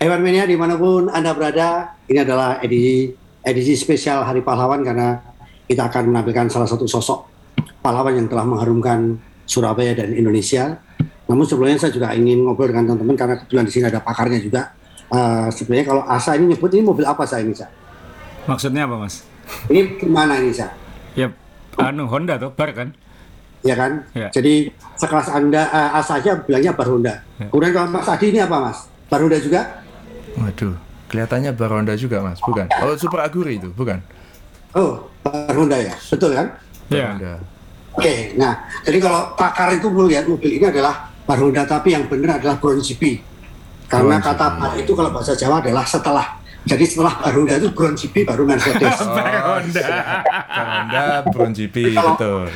Ewan Mania di mana pun Anda berada, ini adalah edisi, edisi spesial Hari Pahlawan karena kita akan menampilkan salah satu sosok pahlawan yang telah mengharumkan Surabaya dan Indonesia. Namun sebelumnya saya juga ingin ngobrol dengan teman-teman karena kebetulan di sini ada pakarnya juga. Uh, sebenarnya kalau Asa ini nyebut ini mobil apa saya ini, Sa? Maksudnya apa, Mas? Ini gimana ini, Sa? Ya, anu Honda tuh, bar kan? Ya kan? Ya. Jadi sekelas Anda uh, Asa aja bilangnya bar Honda. Ya. Kemudian kalau Mas Adi ini apa, Mas? Bar Honda juga? Waduh, kelihatannya Baronda juga mas, bukan? Oh Super Aguri itu, bukan? Oh, bar Honda ya, betul kan? Iya. Baronda. Oke, nah jadi kalau pakar itu melihat mobil ini adalah bar Honda, tapi yang benar adalah Brown GP. Karena Brown kata bar itu kalau bahasa Jawa adalah setelah. Jadi setelah Honda itu Brown GP baru Mercedes. Bar Honda. Baronda, Brown GP, Kalau- betul.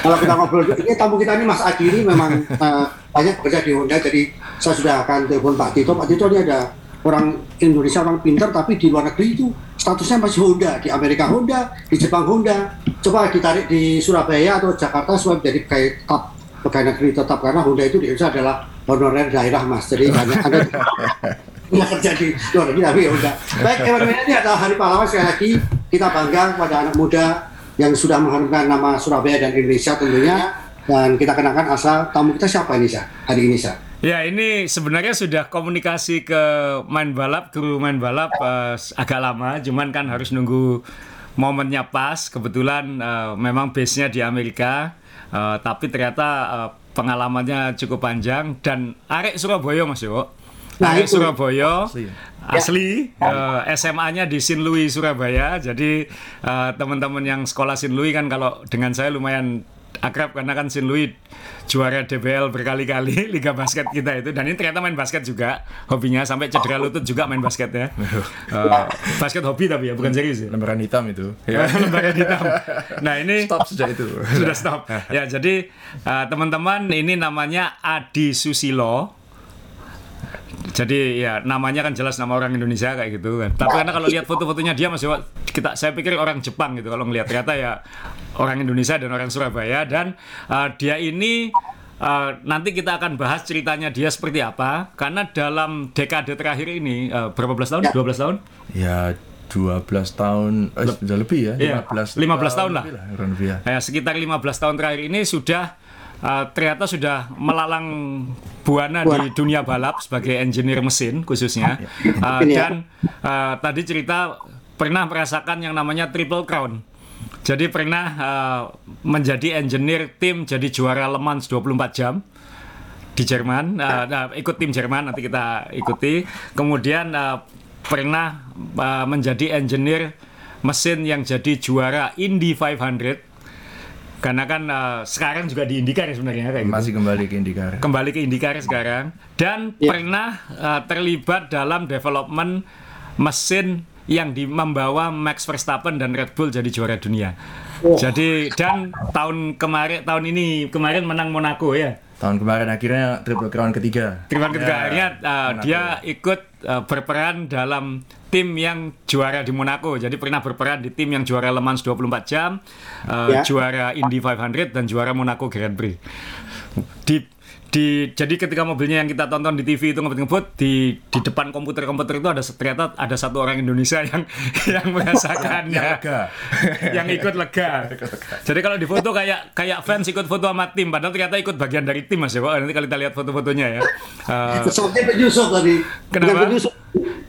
kalau kita ngobrol, ini tamu kita ini Mas Adi ini memang eh, banyak bekerja di Honda, jadi saya sudah akan telepon Pak Tito. Pak Tito ini ada orang Indonesia, orang pintar, tapi di luar negeri itu statusnya masih Honda. Di Amerika Honda, di Jepang Honda. Coba ditarik di Surabaya atau Jakarta supaya menjadi pegawai tetap, pegawai negeri tetap. Karena Honda itu di Indonesia adalah honorer daerah, Mas. Jadi hanya ada nggak kerja di luar negeri, tapi ya udah. Baik, Ewan ini adalah Hari Pahlawan. Sekali lagi, kita bangga pada anak muda yang sudah mengharumkan nama Surabaya dan Indonesia tentunya. Dan kita kenalkan asal tamu kita siapa ini, Sa? Hari ini, Sa? Ya ini sebenarnya sudah komunikasi ke main balap, kru main balap eh, agak lama, cuman kan harus nunggu momennya pas. Kebetulan eh, memang base-nya di Amerika, eh, tapi ternyata eh, pengalamannya cukup panjang dan arek Surabaya Mas Yo. Nah, Arek itu. Surabaya Asli. asli eh, SMA-nya di Sin Louis Surabaya. Jadi eh, teman-teman yang sekolah Sin Louis kan kalau dengan saya lumayan akrab karena kan Sin Louis juara DBL berkali-kali liga basket kita itu. Dan ini ternyata main basket juga hobinya. Sampai cedera lutut juga main basket ya. Eh, basket hobi tapi ya bukan serius ya. Lembaran hitam itu. ya lembaga hitam. Nah ini Stop sejak itu. sudah stop. Ya jadi eh, teman-teman ini namanya Adi Susilo jadi ya namanya kan jelas nama orang Indonesia kayak gitu kan. Tapi karena kalau lihat foto-fotonya dia Mas Dewa, kita saya pikir orang Jepang gitu kalau ngelihat ternyata ya orang Indonesia dan orang Surabaya dan uh, dia ini uh, nanti kita akan bahas ceritanya dia seperti apa karena dalam dekade terakhir ini uh, berapa belas tahun? 12 tahun? Ya 12 tahun, eh, sudah lebih ya. Iya, 15, 15 tahun lah. lebih kurang lebih ya. Ya, sekitar 15 tahun terakhir ini sudah uh, ternyata sudah melalang buana di dunia balap sebagai engineer mesin khususnya. Uh, dan uh, tadi cerita pernah merasakan yang namanya triple crown. Jadi pernah uh, menjadi engineer tim jadi juara Le Mans 24 jam di Jerman. Uh, nah, ikut tim Jerman nanti kita ikuti. Kemudian uh, pernah uh, menjadi engineer mesin yang jadi juara Indy 500. Karena kan uh, sekarang juga di IndyCar ya sebenarnya kayak gitu. Masih kembali ke IndyCar. Kembali ke IndyCar sekarang dan Ya. pernah uh, terlibat dalam development mesin yang di, membawa Max Verstappen dan Red Bull jadi juara dunia. Wah. Jadi dan tahun kemarin tahun ini kemarin menang Monaco ya. Tahun kemarin akhirnya triple crown ketiga. Terima kasih Ya, akhirnya uh, Monaco. dia ikut uh, berperan dalam tim yang juara di Monaco. Jadi pernah berperan di tim yang juara Le Mans 24 jam, uh, Ya. juara Indy 500 dan juara Monaco Grand Prix. Di di jadi ketika mobilnya yang kita tonton di TV itu ngebut-ngebut di di depan komputer-komputer itu ada ternyata ada satu orang Indonesia yang yang merasakannya Yang lega. yang ikut lega. Jadi kalau di foto kayak kayak fans ikut foto sama tim, padahal ternyata ikut bagian dari tim mas ya. Nanti kalau kita lihat foto-fotonya ya. Eh, penyusup tadi. Kenapa?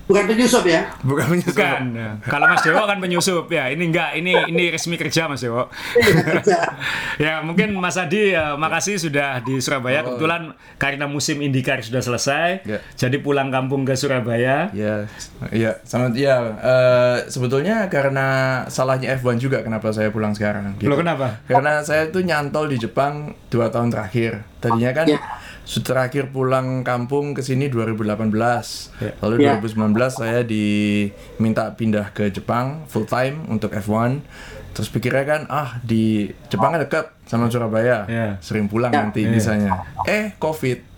Bukan penyusup. Penyusup ya. Bukan menyusul. bukan. Ya. Kalau Mas Dewo kan penyusup ya. Ini enggak. Ini ini resmi kerja Mas Dewo. ya mungkin Mas Adi eh, makasih sudah di Surabaya. Kebetulan karena musim IndyCar sudah selesai, Ya. jadi pulang kampung ke Surabaya. Ya, ya, sama ya. eh, sebetulnya karena salahnya F1 juga kenapa saya pulang sekarang. gitu. Loh, kenapa? Karena saya tuh nyantol di Jepang dua tahun terakhir. Tadinya kan Ya. Terakhir pulang kampung ke sini 2018. Ya. Lalu Ya. 2019 saya diminta pindah ke Jepang full time untuk F1. Terus pikirnya kan ah di Jepang kan dekat sama Surabaya. Ya. Sering pulang Ya. nanti Ya. bisanya. Eh, Covid.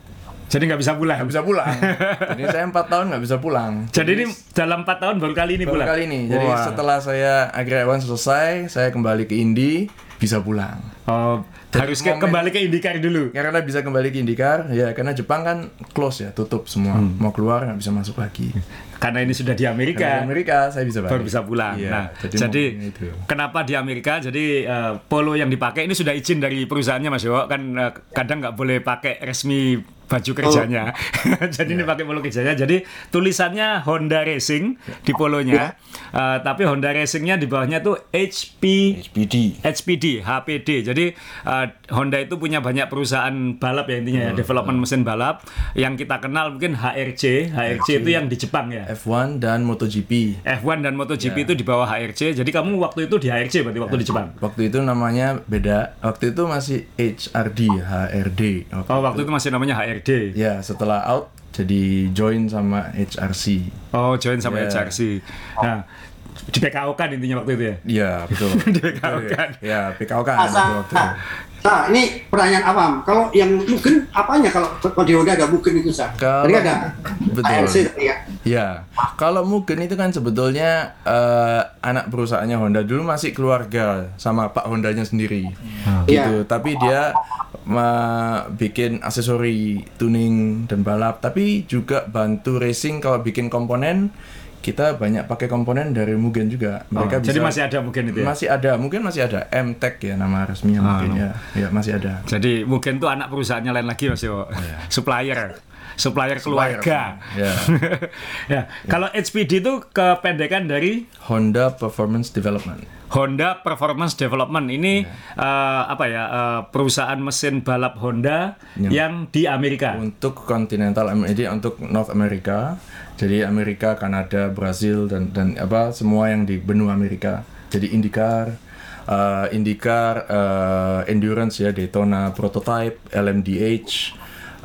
Jadi nggak bisa pulang. nggak bisa pulang. Jadi saya empat tahun nggak bisa pulang. Jadi ini dalam empat tahun baru kali ini baru pulang. kali ini. Jadi Wah. setelah saya agregawan selesai, saya kembali ke Indi bisa pulang. Oh, harus ke, momen- kembali ke Indikar dulu. Karena bisa kembali ke Indikar, ya karena Jepang kan close ya, tutup semua. Hmm. Mau keluar nggak bisa masuk lagi. Karena ini sudah di Karena di Amerika. Amerika saya bisa balik. baru bisa pulang. Iya, nah, jadi, jadi, kenapa di Amerika? Jadi eh, polo yang dipakai ini sudah izin dari perusahaannya Mas Yo. Kan eh, kadang nggak boleh pakai resmi baju kerjanya. jadi Iya. ini pakai polo kerjanya. Jadi tulisannya Honda Racing di polonya. Eh, tapi Honda Racingnya di bawahnya tuh HP HPD. HPD, HPD. Jadi uh, Honda itu punya banyak perusahaan balap ya intinya ya, development mesin balap. Yang kita kenal mungkin HRC. HRC itu yang di Jepang ya. F1 dan MotoGP. F1 dan MotoGP Ya. itu di bawah HRC. Jadi kamu waktu itu di HRC berarti waktu di Jepang. Waktu itu namanya beda. Waktu itu masih HRD, HRD. Waktu Oh, waktu itu masih namanya HRD. Ya, setelah out jadi join sama HRC. Oh, join sama Ya. HRC. Nah, di PKO kan intinya waktu itu ya. Iya, betul. Di PKO kan. Ya, PKO kan Asa, waktu, waktu itu. nah, nah, ini pertanyaan awam. Kalau yang mungkin apanya kalau kalau di Honda ada mungkin itu sah. Kalau- Tadi ada Betul. ARC tadi ya. Ya, kalau Mugen itu kan sebetulnya eh, anak perusahaannya Honda dulu masih keluarga sama Pak Hondanya sendiri, gitu. Iya. Tapi dia bikin aksesori tuning dan balap, tapi juga bantu racing kalau bikin komponen. Kita banyak pakai komponen dari Mugen juga. Mereka Oh, jadi bisa- masih ada Mugen itu ya? Masih ada, mungkin masih ada M-Tech ya nama resminya mungkin ya. Ya masih ada. Jadi mungkin tuh anak perusahaannya lain lagi Mas Yo. Supplier. Supplier keluarga. Ya. ya, kalau HPD itu kependekan dari Honda Performance Development. Honda Performance Development ini eh, apa ya eh, perusahaan mesin balap Honda yang di Amerika. untuk continental jadi untuk North America jadi Amerika Kanada Brazil dan dan apa semua yang di benua Amerika jadi IndyCar uh, IndyCar uh, endurance ya Daytona prototype LMDH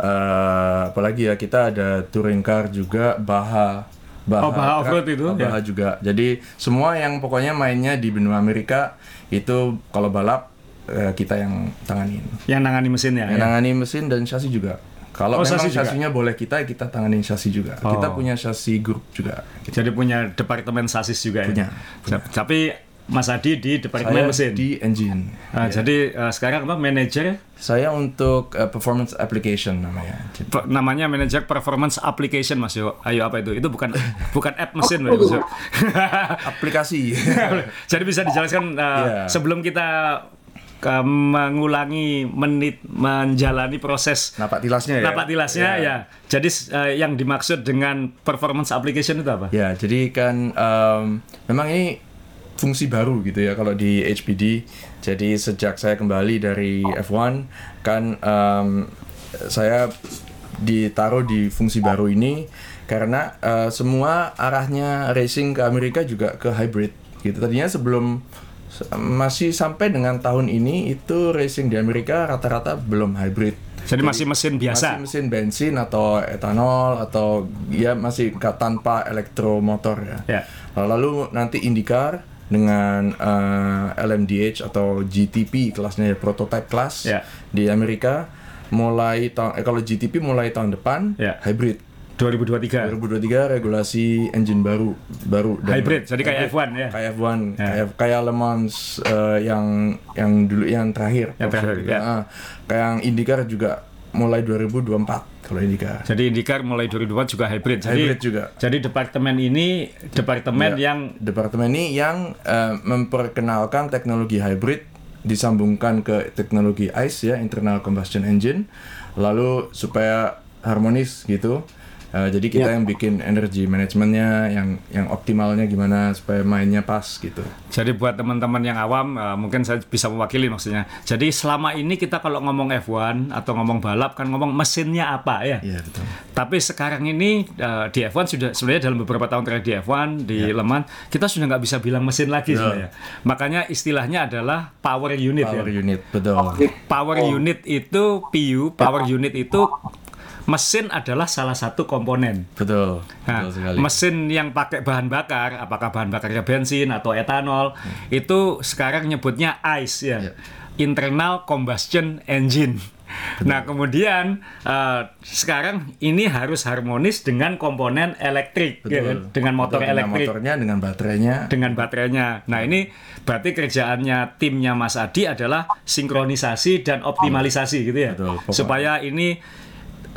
uh, apalagi ya kita ada touring car juga Baha Baha, Oh, Baha Offroad itu, Baha ya. juga jadi semua yang pokoknya mainnya di benua Amerika itu kalau balap eh, kita yang tanganin Yang nangani mesinnya. yang ya. nangani mesin dan chassis juga. Kalau Oh, memang chassis boleh kita, kita tangani chassis juga. Kita Oh. punya chassis grup juga. Jadi punya departemen sasis juga Punya, ya. Tapi Mas Adi di departemen Saya mesin. di engine. Ah, Jadi eh, sekarang apa manajer Saya untuk uh, performance application namanya. Namanya manajer performance application Mas Yo. Ayo apa itu? Itu bukan bukan app mesin Mas Yo. aplikasi. Jadi bisa dijelaskan uh, Iya. sebelum kita uh, mengulangi menit menjalani proses Napak tilasnya ya. napak tilasnya Ya. ya. Jadi uh, yang dimaksud dengan performance application itu apa? Ya, jadi kan em, memang ini fungsi baru gitu ya kalau di HPD. Jadi sejak saya kembali dari F1 kan em, saya ditaruh di fungsi baru ini karena eh, semua arahnya racing ke Amerika juga ke hybrid gitu. Tadinya sebelum masih sampai dengan tahun ini itu racing di Amerika rata-rata belum hybrid. Jadi masih mesin biasa. Masih mesin bensin atau etanol atau ya masih tanpa elektromotor ya. Ya. Lalu nanti IndyCar dengan eh, LMDH atau GTP kelasnya ya, prototype class Ya. di Amerika mulai tahun eh, kalau GTP mulai tahun depan Ya. hybrid 2023. 2023 regulasi engine baru baru Hybrid, jadi kayak F1 ya. kayak F1 Ya. kayak kayak Le Mans eh, yang yang dulu yang terakhir Yang terakhir, ya. Ah, kayak yang IndyCar juga mulai 2024 kalau Jadi IndyCar mulai 2024 juga hybrid. Jadi Hybrid juga. Jadi departemen ini departemen Ya. yang departemen ini yang eh, memperkenalkan teknologi hybrid disambungkan ke teknologi ICE ya internal combustion engine lalu supaya harmonis gitu Eh, jadi kita Ya. yang bikin energy manajemennya yang yang optimalnya gimana supaya mainnya pas gitu Jadi buat teman-teman yang awam, eh, mungkin saya bisa mewakili maksudnya. Jadi selama ini kita kalau ngomong F1 atau ngomong balap kan ngomong mesinnya apa ya. Iya betul Tapi sekarang ini eh, di F1 sudah sebenarnya dalam beberapa tahun terakhir di F1 di Ya. Le Mans kita sudah nggak bisa bilang mesin lagi sebenarnya. Makanya istilahnya adalah power unit power ya. unit betul Power unit itu PU, power unit itu mesin adalah salah satu komponen. betul Nah, betul sekali mesin yang pakai bahan bakar, apakah bahan bakarnya bensin atau etanol, itu sekarang nyebutnya ICE ya, Ya. internal combustion engine. Nah, kemudian eh, sekarang ini harus harmonis dengan komponen elektrik, ya kan? dengan motor Dengan elektrik, motornya, dengan baterainya. dengan baterainya. Nah, ini berarti kerjaannya timnya Mas Adi adalah sinkronisasi dan optimalisasi gitu ya, Betul, pokoknya. supaya ini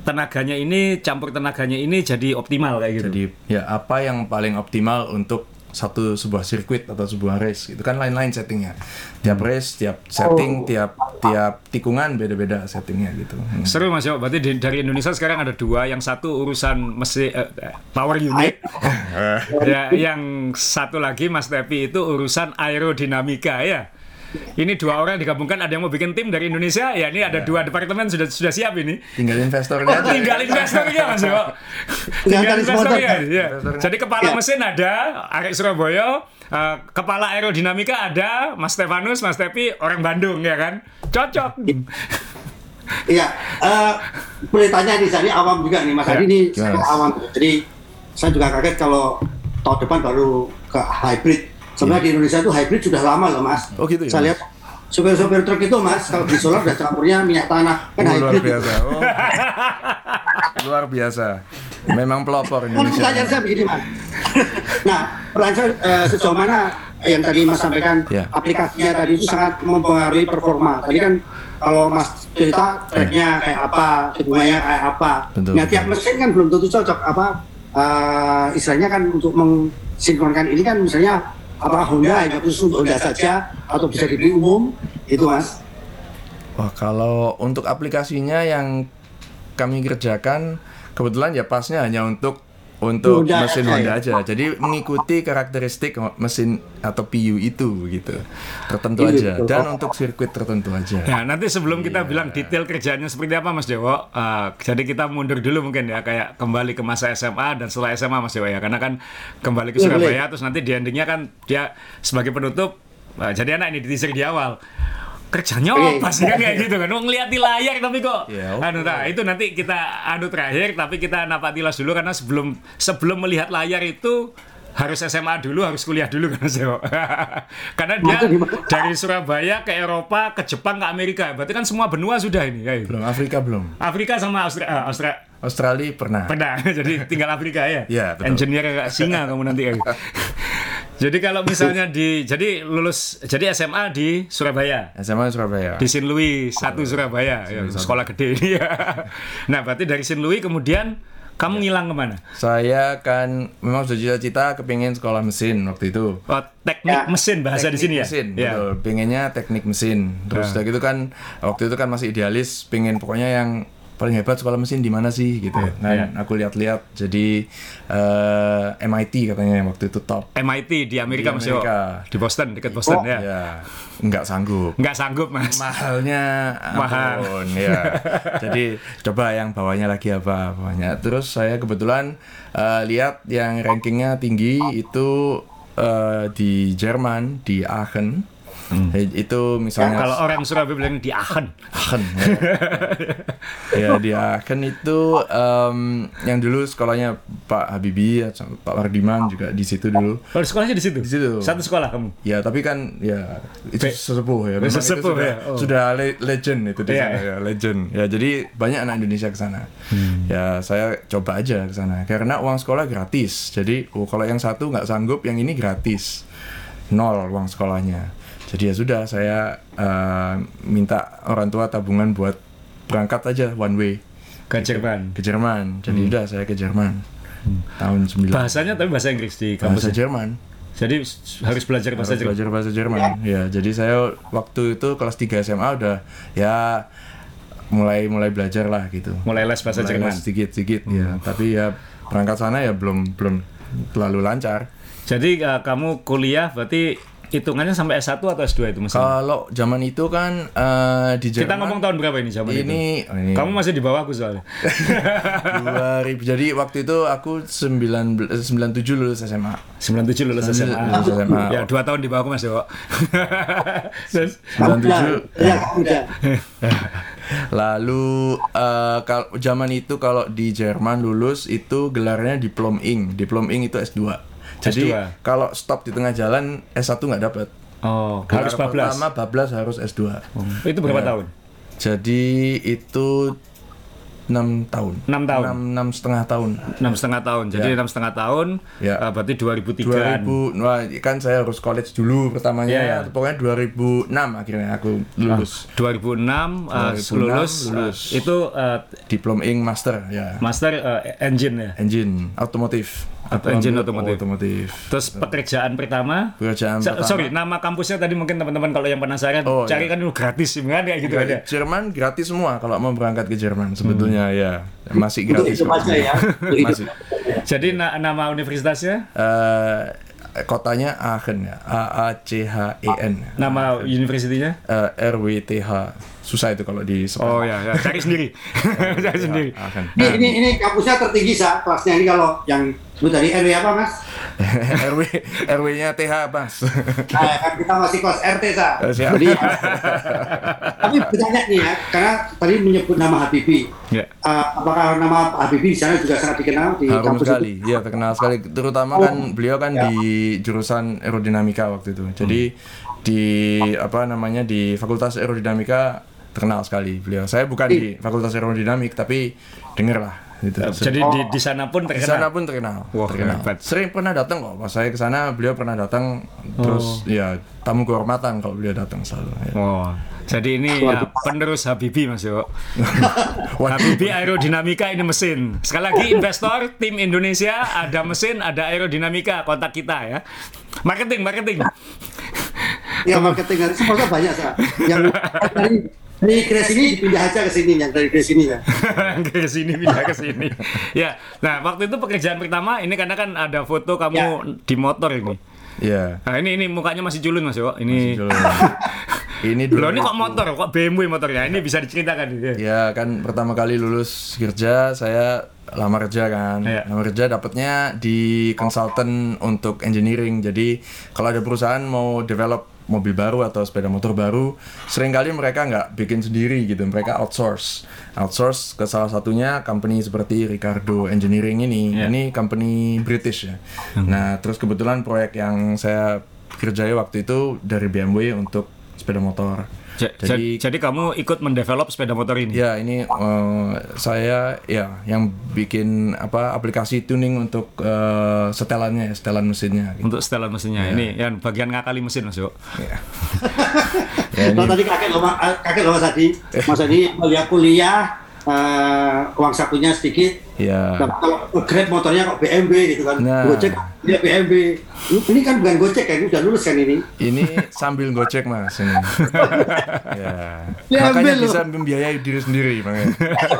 tenaganya ini campur tenaganya ini jadi optimal kayak gitu. Jadi ya apa yang paling optimal untuk satu sebuah sirkuit atau sebuah race itu kan lain-lain settingnya. Tiap Hmm. race, tiap setting, tiap tiap tikungan beda-beda settingnya gitu. Hmm. Seru Mas Yo, berarti di- dari Indonesia sekarang ada dua, yang satu urusan mesin eh, power unit, ya, yang satu lagi Mas Tepi itu urusan aerodinamika ya. Ini dua orang digabungkan, ada yang mau bikin tim dari Indonesia, ya ini ada dua departemen sudah sudah siap ini. Tinggal investornya aja. Tinggal investornya Mas Yo. Tinggal investornya. ya. Jadi kepala Ya. mesin ada, Arek Surabaya, eh, kepala aerodinamika ada, Mas Stefanus, Mas Tepi, orang Bandung ya kan. Cocok. Iya, eh boleh tanya nih, saya ini awam juga nih, Mas Ya, Adi ini awam. Jadi saya juga kaget kalau tahun depan baru ke hybrid. Sebenarnya di Indonesia itu hybrid sudah lama loh, Mas. Oh, gitu ya, Saya lihat sopir-sopir truk itu, Mas, kalau di solar udah campurnya minyak tanah, kan Oh, luar hybrid. biasa. Oh. luar biasa. Memang pelopor Kan Indonesia. pertanyaan saya begini, Mas. nah, pertanyaan saya eh, sejauh mana yang tadi Mas sampaikan Ya. aplikasinya tadi itu sangat mempengaruhi performa. Tadi kan kalau Mas cerita tracknya kayak apa, hubungannya kayak apa. Betul, nah, tiap betul. mesin kan belum tentu cocok apa eh, istilahnya kan untuk mensinkronkan ini kan misalnya apa Honda hanya khusus untuk Honda saja. atau bisa dibeli umum. Itu Mas. Wah, kalau untuk aplikasinya yang kami kerjakan kebetulan ya pasnya hanya untuk untuk Honda mesin aja Honda ya? aja. Jadi mengikuti karakteristik mesin atau PU itu gitu. Tertentu Iya, aja dan untuk sirkuit tertentu aja. Ya, nanti sebelum kita Iya. bilang detail kerjanya seperti apa Mas Dewo, eh, jadi kita mundur dulu mungkin ya, kayak kembali ke masa SMA dan setelah SMA Mas Dewo ya, karena kan kembali ke Iya, Surabaya, boleh. terus nanti di endingnya kan dia sebagai penutup, eh, jadi anak ini di teaser di awal. Kerjanya Oke. apa sih kan kayak gitu kan? Oh, ngeliat di layar tapi kok. Ya, oke. anu, nah, itu nanti kita anu terakhir, tapi kita napatilas dulu karena sebelum sebelum melihat layar itu harus SMA dulu, harus kuliah dulu kan Dewo. karena dia dari Surabaya ke Eropa, ke Jepang, ke Amerika. Berarti kan semua benua sudah ini. Ya. Belum Afrika belum. Afrika sama Australia, Austra Australia pernah. pernah. Jadi tinggal Afrika ya. Iya, betul. Engineer kayak singa kamu nanti. ya. jadi kalau misalnya di jadi lulus jadi SMA di Surabaya. SMA Surabaya. Di Sin Louis satu Surabaya, ya, sekolah gede ini ya. Nah, berarti dari Sin Louis kemudian kamu ngilang ke mana? Saya kan memang sudah cita-cita kepingin sekolah mesin waktu itu. Oh, teknik Ya, mesin bahasa di Teknik sini ya. mesin, Ya. betul. Pengennya teknik mesin. Terus Ya. udah gitu kan waktu itu kan masih idealis, pengen pokoknya yang paling hebat sekolah mesin di mana sih gitu. Nah, ya. aku lihat-lihat jadi eh, MIT katanya yang waktu itu top. MIT di Amerika, Di Mas. Amerika. Di Boston, dekat Boston Oh. ya. Ya, nggak sanggup. Nggak sanggup, Mas. Mahalnya Mahal. ampun, ya. Jadi coba yang bawahnya lagi apa bawahnya. Terus saya kebetulan eh, lihat yang rankingnya tinggi itu eh, di Jerman di Aachen. Eh, Itu misalnya Kalau orang Surabaya bilang di Aachen. Aachen. Ya, ya di Aachen itu em, yang dulu sekolahnya Pak Habibie, sama Pak Wardiman juga di situ dulu. Kalau sekolahnya di situ? Di situ. Satu sekolah kamu? Ya tapi kan ya itu Be- sesepuh ya. Memang sesepuh sudah, ya, oh. sudah le- legend itu di Iya, sana iya. ya, legend. Ya jadi banyak anak Indonesia ke sana. Hmm. Ya saya coba aja ke sana karena uang sekolah gratis. Jadi oh, kalau yang satu nggak sanggup, yang ini gratis. Nol uang sekolahnya. Jadi ya sudah saya eh, minta orang tua tabungan buat berangkat aja one way Ke Jerman. ke Jerman. Jadi Hmm. udah saya ke Jerman. Tahun 9 Bahasanya tapi bahasa Inggris di bahasa kampus. Jerman. Jadi harus belajar bahasa Harus Jerman. belajar bahasa Jerman. Ya, jadi saya waktu itu kelas 3 SMA udah ya mulai mulai belajar lah gitu. Mulai les bahasa Mulai Jerman. Hmm. les sedikit-sedikit ya. Tapi ya berangkat sana ya belum belum terlalu lancar. Jadi uh, kamu kuliah berarti hitungannya sampai S1 atau S2 itu Mas? Kalau zaman itu kan eh, di Jerman Kita ngomong tahun berapa ini zaman itu? ini, oh, ini Kamu masih di bawah aku soalnya. 2000. Jadi waktu itu aku 19 97 lulus SMA. 97 lulus SMA. Lulus SMA. Ya, dua tahun di bawahku Mas Dewo. Terus 97 Ya, udah. Lalu eh kalau zaman itu kalau di Jerman lulus itu gelarnya diplom ing. Diplom ing itu S2. Jadi S2. kalau stop di tengah jalan S1 nggak dapat. Oh, Gelar harus bablas. Pertama bablas harus S2. Itu berapa Ya. tahun? Jadi itu enam tahun. Enam tahun. Enam, enam setengah tahun. enam setengah tahun. Jadi Ya. enam setengah tahun. Ya. eh, berarti 2003 2000, wah kan saya harus college dulu pertamanya. Iya, iya. Pokoknya 2006 akhirnya aku lulus. 2006, eh, 2006 lulus, lulus. eh, itu eh, Diplom Ing Master ya. master eh, engine ya. Engine otomotif. Atau engine otomotif. Otomotif. Terus pekerjaan pertama Pekerjaan So- pertama. sorry, nama kampusnya tadi mungkin teman-teman kalau yang penasaran Oh, cari iya. kan dulu gratis kan kayak gitu aja. Jerman gratis semua kalau mau berangkat ke Jerman sebetulnya ya masih gratis kok. aja ya. Masih Jadi na- nama universitasnya, Eh, kotanya Aachen ya A A C H E N nama universitinya? Eh, R W T H susah itu kalau di Oh ya, ya. cari sendiri. cari sendiri. Aachen Ini, ini, ini kampusnya tertinggi sa kelasnya ini kalau yang sebut tadi RW apa mas? RW RW nya TH mas Nah, kan kita masih kelas RT sa. Eh, siap. Jadi, tapi bertanya nih ya, karena tadi menyebut nama Habibie. Ya. Eh, apakah nama Habibie di sana juga sangat dikenal di harum kampus sekali itu? ya terkenal sekali terutama kan beliau kan Ya. di jurusan aerodinamika waktu itu jadi di apa namanya di fakultas aerodinamika terkenal sekali beliau saya bukan di fakultas aerodinamik tapi denger lah gitu Jadi di di sana pun di terkenal. sana pun terkenal, Wah, terkenal. hebat. Sering pernah datang kok. Pas saya ke sana, beliau pernah datang. Terus ya tamu kehormatan kalau beliau datang selalu. ya. Oh. Jadi ini ya, penerus Habibie Mas Yo. Habibie aerodinamika ini mesin. Sekali lagi investor tim Indonesia ada mesin, ada aerodinamika kontak kita ya. Marketing, marketing. Ya marketing harus sebenarnya banyak sa. Yang dari dari Grace ini dipindah aja ke sini yang dari Grace ini ya. ke sini pindah ke sini. Ya. Nah, waktu itu pekerjaan pertama ini karena kan ada foto kamu di motor ini. Iya. Nah, ini ini mukanya masih culun Mas Yo. Ini ini dulu. Loh, ini kok motor, kok BMW motornya? Ini bisa diceritakan ya. Ya kan pertama kali lulus kerja saya lamar kerja kan. Iya. Lamar kerja dapatnya di consultant untuk engineering. Jadi kalau ada perusahaan mau develop mobil baru atau sepeda motor baru, sering kali mereka nggak bikin sendiri gitu. Mereka outsource. Outsource ke salah satunya company seperti Ricardo Engineering ini. Iya. Ini company British ya. Nah, terus kebetulan proyek yang saya kerjai waktu itu dari BMW untuk sepeda motor. Ja- ja- jadi, kamu ikut mendevelop sepeda motor ini? Ya ini eh, saya ya yang bikin apa aplikasi tuning untuk eh, setelannya, setelan mesinnya. Gitu. Untuk setelan mesinnya. Ini yang bagian ngakali mesin Mas Yo. Ya. ya ini tadi kakek loh, Ma- eh, kakek loh Mas Adi. Mas Adi kuliah kuliah eh, uang sakunya sedikit. Ya Nah, kalau grab motornya kok BMW gitu kan. Nah. Gojek dia BMW. Ini kan bukan Gojek kan, udah lulus kan ini. ini sambil gocek mas ini. ya. Dia Makanya loh. bisa membiayai diri sendiri. Kan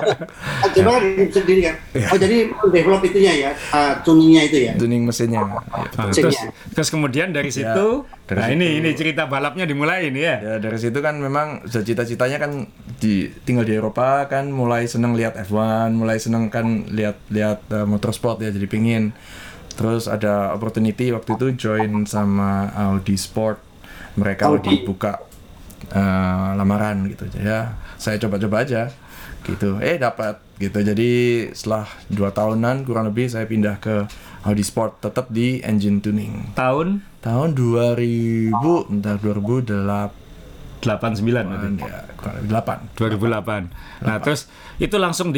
Coba ini sendiri kan. Oh jadi develop itunya ya, eh, tuningnya itu ya. Tuning mesinnya. Ya, Nah, Mesinnya. terus, terus kemudian dari situ, dari nah situ. ini ini cerita balapnya dimulai ini ya. Ya dari situ kan memang cita-citanya kan di tinggal di Eropa kan mulai seneng lihat F1, mulai seneng kan lihat lihat uh, motorsport ya jadi pingin. Terus ada opportunity waktu itu join sama Audi Sport. Mereka Audi. lagi buka uh, lamaran gitu ya. Saya coba-coba aja gitu. Eh dapat gitu. Jadi setelah dua tahunan kurang lebih saya pindah ke Audi Sport tetap di engine tuning. Tahun Tahun 2000 entar 2008 89 berarti. ya kurang lebih 8 2008. Nah, terus itu langsung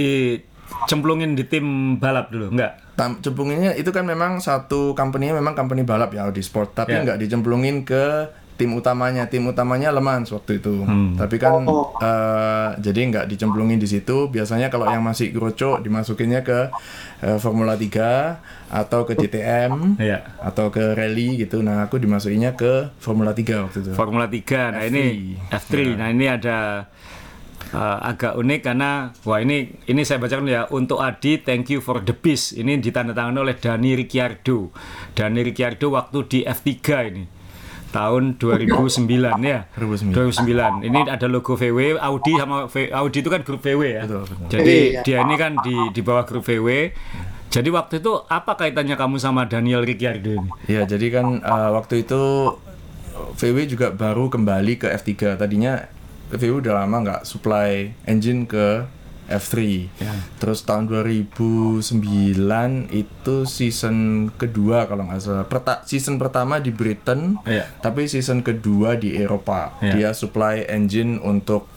dicemplungin di tim balap dulu, enggak? Tam, cemplunginnya itu kan memang satu company-nya memang company balap ya Audi Sport tapi Ya. nggak dicemplungin ke tim utamanya tim utamanya Le Mans waktu itu tapi kan Oh. eh, jadi nggak dicemplungin di situ biasanya kalau yang masih kroco dimasukinnya ke eh, Formula 3 atau ke DTM Iya. atau ke rally gitu nah aku dimasukinnya ke Formula 3 waktu itu Formula 3. Nah, ini F3. Nah, ini ada uh, agak unik karena wah ini ini saya bacakan ya untuk Adi thank you for the peace. Ini ditandatangani oleh Dani Ricciardo. Dani Ricciardo waktu di F3 ini. Tahun 2009 ya. 2009. 2009. Ini ada logo VW, Audi sama V- Audi itu kan grup VW ya. Betul, betul. Jadi Iya. dia ini kan di di bawah grup VW. Jadi waktu itu apa kaitannya kamu sama Daniel Ricciardo ini? Ya, jadi kan uh, waktu itu VW juga baru kembali ke F3. Tadinya VW udah lama nggak supply engine ke F3. Ya. Terus tahun 2009 itu season kedua kalau nggak salah. Perta- season pertama di Britain, Iya. tapi season kedua di Eropa. Iya. Dia supply engine untuk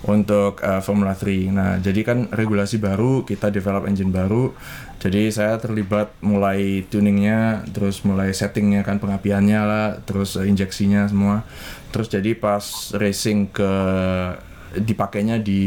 untuk uh, Formula 3. Nah, jadi kan regulasi baru, kita develop engine baru. Jadi saya terlibat mulai tuningnya, terus mulai settingnya kan pengapiannya lah, terus uh, injeksinya semua. Terus jadi pas racing ke dipakainya di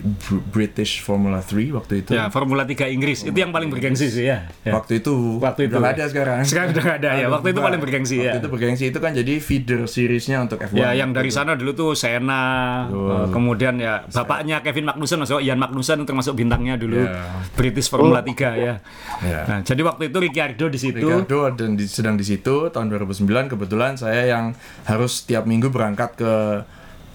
Br- British Formula 3 waktu itu. Ya, Formula 3 Inggris itu yang paling bergengsi sih ya. ya. Waktu itu, Waktu itu. udah nggak ada sekarang. Sekarang udah ada ya. Waktu itu paling bergengsi ya. Waktu itu bergengsi itu kan jadi feeder seriesnya untuk F1. Ya, yang dari sana dulu tuh Sena, eh, kemudian ya bapaknya Kevin Magnussen masuk Ian Magnussen termasuk bintangnya dulu Ya. British Formula 3 ya. Ya. Nah, jadi waktu itu Ricciardo di situ. Ricardo dan di, sedang di situ tahun 2009 kebetulan saya yang harus tiap minggu berangkat ke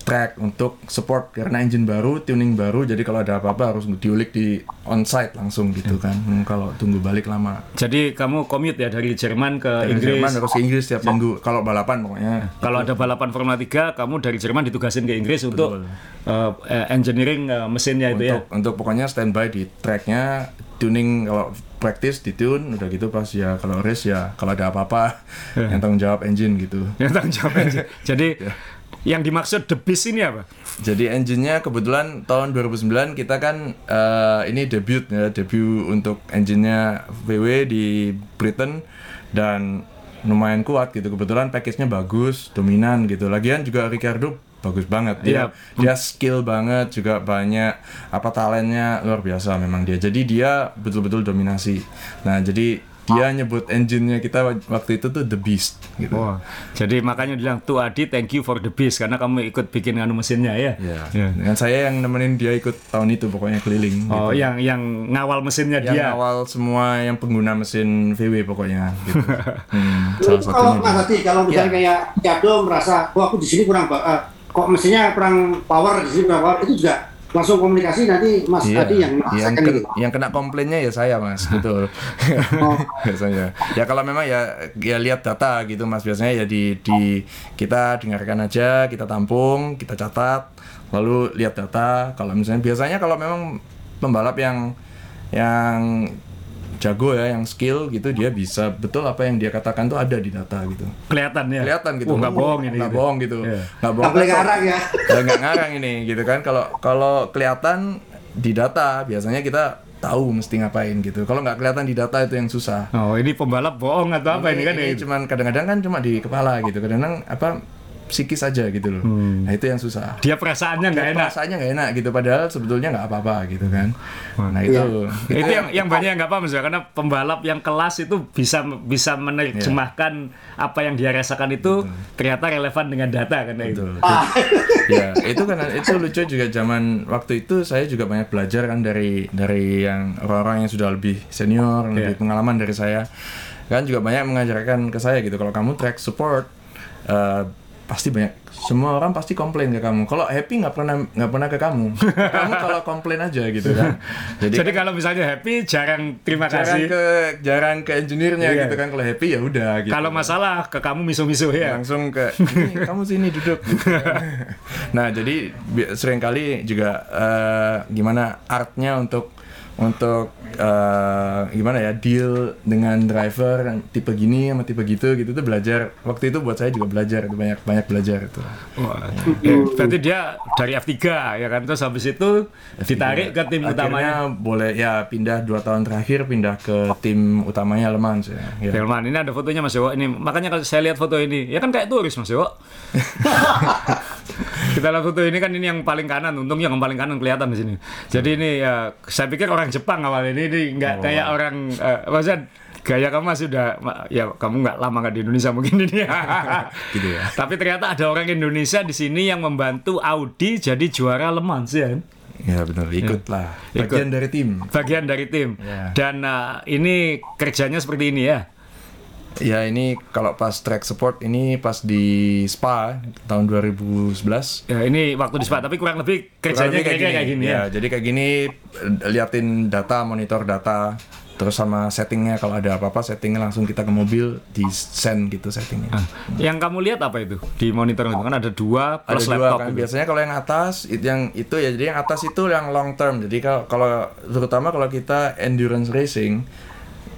track untuk support karena engine baru, tuning baru, jadi kalau ada apa-apa harus diulik di on-site langsung gitu kan. Hmm, kalau tunggu balik lama. Jadi kamu commute ya dari Jerman ke Dari Inggris. Jerman harus ke Inggris tiap minggu. Kalau balapan pokoknya. Kalau ada balapan Formula 3, kamu dari Jerman ditugasin ke Inggris untuk eh, eh, engineering eh, mesinnya itu ya. untuk untuk pokoknya standby di tracknya tuning kalau practice di tune udah gitu pas ya kalau race ya kalau ada apa-apa yang tanggung jawab engine gitu Yang tanggung jawab engine. Jadi yang dimaksud the beast ini apa? jadi engine-nya kebetulan tahun 2009 kita kan eh, ini debut ya debut untuk engine-nya VW di Britain dan lumayan kuat gitu. Kebetulan package-nya bagus dominan gitu. Lagian juga Ricardo bagus banget. Dia Iya. dia skill banget juga banyak apa talentnya luar biasa memang dia. Jadi dia betul-betul dominasi. Nah jadi dia nyebut engine-nya kita waktu itu tuh the beast gitu Wah, jadi makanya bilang tuh Adi thank you for the beast karena kamu ikut bikin anu mesinnya ya. Ya, Ya. dengan saya yang nemenin dia ikut tahun itu pokoknya keliling. Oh, gitu. yang yang ngawal mesinnya yang dia. awal semua yang pengguna mesin VW pokoknya. Gitu. Hmm, salah satunya. kalau. Mas Hadi, kalau misalnya kayak Kiado merasa, oh aku di sini kurang, eh, kok mesinnya kurang power di sini kurang power, itu juga langsung komunikasi nanti Mas Iya, Hadi yang yang, itu. yang kena komplainnya ya saya mas, betul. Oh. biasanya. Ya kalau memang ya ya lihat data gitu mas, biasanya ya di di kita dengarkan aja, kita tampung, kita catat, lalu lihat data. Kalau misalnya biasanya kalau memang pembalap yang yang jago ya, yang skill gitu, dia bisa betul apa yang dia katakan tuh ada di data gitu. Kelihatan ya. Kelihatan gitu. Oh, nggak bohong ini. Nggak gitu. bohong gitu. Iya. Nggak bohong. Nggak ngarang ya. Nggak ngarang ini gitu kan. Kalau kalau kelihatan di data biasanya kita tahu mesti ngapain gitu. Kalau nggak kelihatan di data itu yang susah. Oh, ini pembalap bohong atau apa ini, kan ya? Ini cuman kadang-kadang kan cuma di kepala gitu. Kadang-kadang apa psikis aja gitu loh. Nah itu yang susah. Dia perasaannya nggak enak. Perasaannya nggak enak gitu. Padahal sebetulnya nggak apa-apa gitu kan. Nah itu. itu yang yang banyak yang nggak paham Mas, karena pembalap yang kelas itu bisa bisa menerjemahkan apa yang dia rasakan itu ternyata relevan dengan data kan ya. Betul. ya itu kan itu lucu juga zaman waktu itu saya juga banyak belajar kan dari dari yang orang-orang yang sudah lebih senior lebih pengalaman dari saya kan juga banyak mengajarkan ke saya gitu kalau kamu track support eh, pasti banyak semua orang pasti komplain ke kamu kalau happy nggak pernah nggak pernah ke kamu kamu kalau komplain aja gitu kan jadi, Jadi kalau misalnya happy jarang terima jarang kasih. ke jarang ke engineer-nya Iya. gitu kan kalau happy ya udah gitu Kalau masalah ke kamu misu-misu ya. langsung ke "Ini, kamu sini duduk gitu. nah jadi bi- sering kali juga eh, gimana artnya untuk untuk eh, gimana ya deal dengan driver yang tipe gini sama tipe gitu gitu tuh belajar waktu itu buat saya juga belajar itu banyak banyak belajar itu Wah, eh, berarti dia dari F3 ya kan terus habis itu ditarik ke tim Akhirnya utamanya. boleh ya pindah dua tahun terakhir pindah ke tim utamanya Le Mans ya, ya. Delman, ini ada fotonya Mas Yowo. Ini makanya kalau saya lihat foto ini, ya kan kayak turis Mas Yowo. Kita lihat foto ini kan ini yang paling kanan, untung yang paling kanan kelihatan di sini. Jadi ini ya saya pikir orang Jepang awal ini, ini nggak kayak orang, eh, maksudnya gaya kamu masih udah, ya kamu nggak lama nggak di Indonesia mungkin ini. Gitu ya. Tapi ternyata ada orang Indonesia di sini yang membantu Audi jadi juara Le Mans ya. ya benar ikut lah Ikut. bagian dari tim Bagian dari tim. Ya. Dan eh, ini kerjanya seperti ini ya. Ya ini kalau pas track support ini pas di Spa tahun 2011 Ya ini waktu di Spa, tapi kurang lebih kerjanya Kurang lebih kayak, kayak gini ya. Jadi kayak gini liatin data, monitor data. terus sama settingnya kalau ada apa-apa settingnya langsung kita ke mobil di send gitu settingnya Yang kamu lihat apa itu di monitor itu kan ada dua ada plus dua laptop. kan gitu. biasanya kalau yang atas itu yang itu ya jadi yang atas itu yang long term jadi kalau kalau terutama kalau kita endurance racing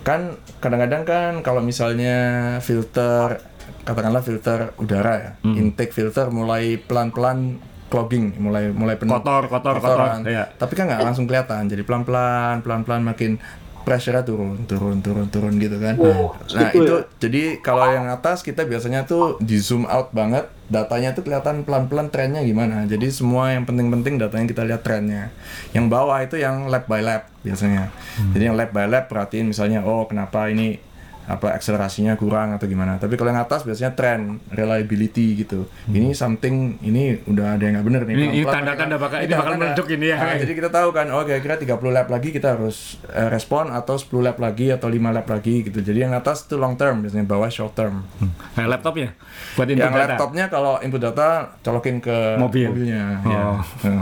kan kadang-kadang kan kalau misalnya filter katakanlah filter udara ya Hmm. intake filter mulai pelan-pelan clogging mulai mulai penuh Kotor, kotor, kotoran. kotor, iya. tapi kan nggak langsung kelihatan jadi pelan-pelan pelan-pelan makin pressure-nya turun turun turun turun gitu kan. Nah gitu itu ya? jadi kalau yang atas kita biasanya tuh di zoom out banget datanya tuh kelihatan pelan-pelan trennya gimana. Jadi semua yang penting-penting datanya kita lihat trennya yang bawah itu yang lap by lap biasanya. Jadi yang lap by lap perhatiin misalnya oh kenapa ini apa akselerasinya kurang atau gimana tapi kalau yang atas biasanya tren reliability gitu ini something ini udah ada yang nggak bener nih Ini- ini tanda-tanda bakal- ini tanda-tanda. bakal meleduk ini ya. Nah, jadi kita tahu kan oh kira-kira 30 lap lagi kita harus eh, respon atau 10 lap lagi atau 5 lap lagi gitu jadi yang atas itu long term biasanya bawah short term Nah, laptopnya buat input yang data. laptopnya kalau input data colokin ke Mobil. mobilnya Oh. ya.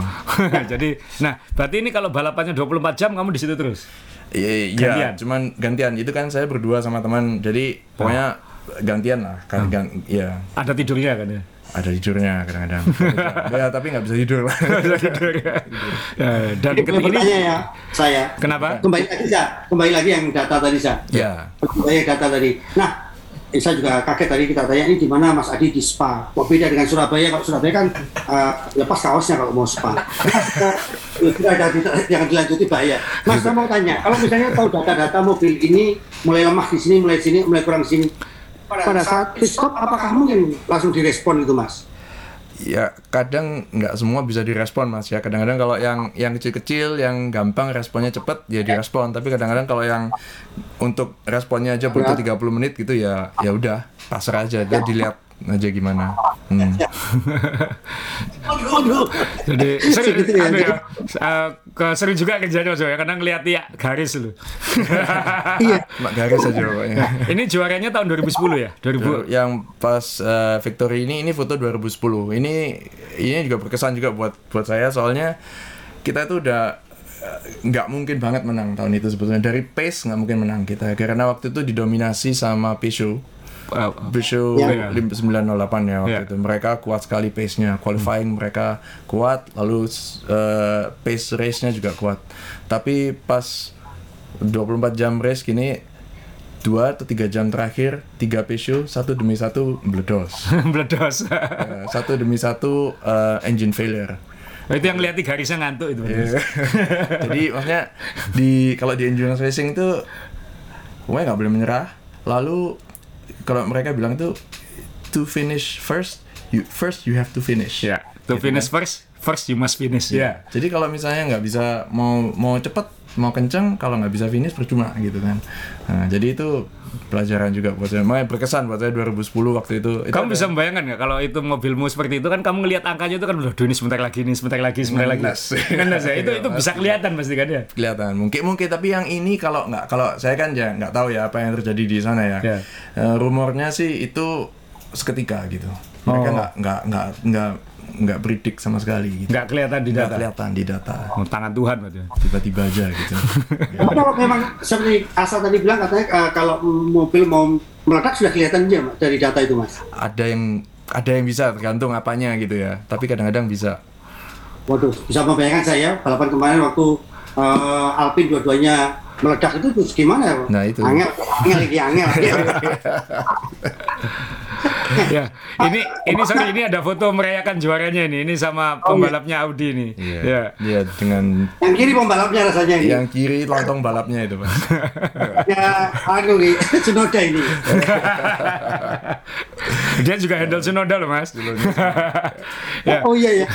Jadi, nah berarti ini kalau balapannya 24 jam kamu di situ terus. Iya, Gantian? iya, cuman gantian. Itu kan saya berdua sama teman. Jadi pokoknya gantian lah. Kan, gan- ya Ada tidurnya kan ya. ada tidurnya kadang-kadang. ya tapi nggak bisa tidur lah. Tidur ya. Ya, Dan Ini ketika ini ya saya. kenapa? Kembali lagi saya, kembali lagi yang data tadi saya. ya. Kembali data tadi. Nah, eh, saya juga kaget tadi kita tanya ini di mana Mas Adi di spa. Kok beda dengan Surabaya? Kalau Surabaya kan eh, lepas kaosnya kalau mau spa. Tidak ada yang dilanjuti bahaya. Mas saya mau tanya, kalau misalnya tahu data-data mobil ini mulai lemah di sini, mulai sini, mulai kurang di sini. Pada saat pit stop, apakah mungkin langsung direspon itu, Mas? Ya kadang nggak semua bisa direspon mas ya. Kadang-kadang kalau yang yang kecil-kecil, yang gampang responnya cepet ya direspon. Tapi kadang-kadang kalau yang untuk responnya aja butuh 30 menit gitu ya ya udah pasrah aja. Dia dilihat aja gimana. Hmm. Jadi sering, Segitu ya. ya, eh, ke- sering juga kerjanya Mas ya, karena ngeliat ya garis lu. Iya. Mak garis aja pokoknya. ini juaranya tahun 2010 ya? 2000. yang pas eh, victory ini ini foto 2010 ini ini juga berkesan juga buat buat saya soalnya kita itu udah eh, nggak mungkin banget menang tahun itu sebetulnya dari pace nggak mungkin menang kita karena waktu itu didominasi sama Peugeot Eh, Peugeot Ya. 908 ya waktu Ya. itu mereka kuat sekali pace-nya qualifying mereka kuat lalu eh, pace race-nya juga kuat tapi pas 24 jam race gini dua atau tiga jam terakhir tiga Peugeot satu demi satu meledos Meledos. Eh, satu demi satu eh, engine failure itu yang lihat di garisnya ngantuk itu. Iya. jadi maksudnya di kalau di endurance racing itu pokoknya nggak boleh menyerah lalu kalau mereka bilang itu to finish first you first you have to finish Ya, to finish first, first you must finish. Ya. jadi kalau misalnya nggak bisa mau mau cepet mau kenceng kalau nggak bisa finish percuma gitu kan nah, jadi itu pelajaran juga buat saya makanya berkesan buat saya 2010 waktu itu, itu Kamu ada- bisa membayangkan nggak kalau itu mobilmu seperti itu kan kamu ngelihat angkanya itu kan udah ini sebentar lagi ini sebentar lagi sebentar lagi. Ngenes. Ngenes ya. Itu itu bisa kelihatan pasti kan ya. kelihatan mungkin mungkin tapi yang ini kalau nggak kalau saya kan ya nggak tahu ya apa yang terjadi di sana ya Ya. Eh, rumornya sih itu seketika gitu mereka Oh. nggak nggak nggak nggak nggak predik sama sekali gitu Nggak kelihatan di nggak data. kelihatan di data Oh, tangan Tuhan berarti. tiba-tiba aja gitu Tapi kalau memang seperti Asa tadi bilang katanya eh, kalau mobil mau meledak sudah kelihatan aja dari data itu mas. ada yang ada yang bisa tergantung apanya gitu ya tapi kadang-kadang bisa Waduh, bisa membayangkan saya balapan kemarin waktu eh, Alpine dua-duanya meledak itu terus gimana ya? Nah, itu. Angel, angel lagi angel. ya, ini ini sorry ini ada foto merayakan juaranya ini. Ini sama Oh, iya. pembalapnya Audi nih. Ya. Iya, dengan Yang kiri pembalapnya rasanya ini. yang kiri lontong balapnya itu pak Ya, anu nih, Tsunoda ini. Dia juga handle Tsunoda loh, Mas. ya. Oh iya ya.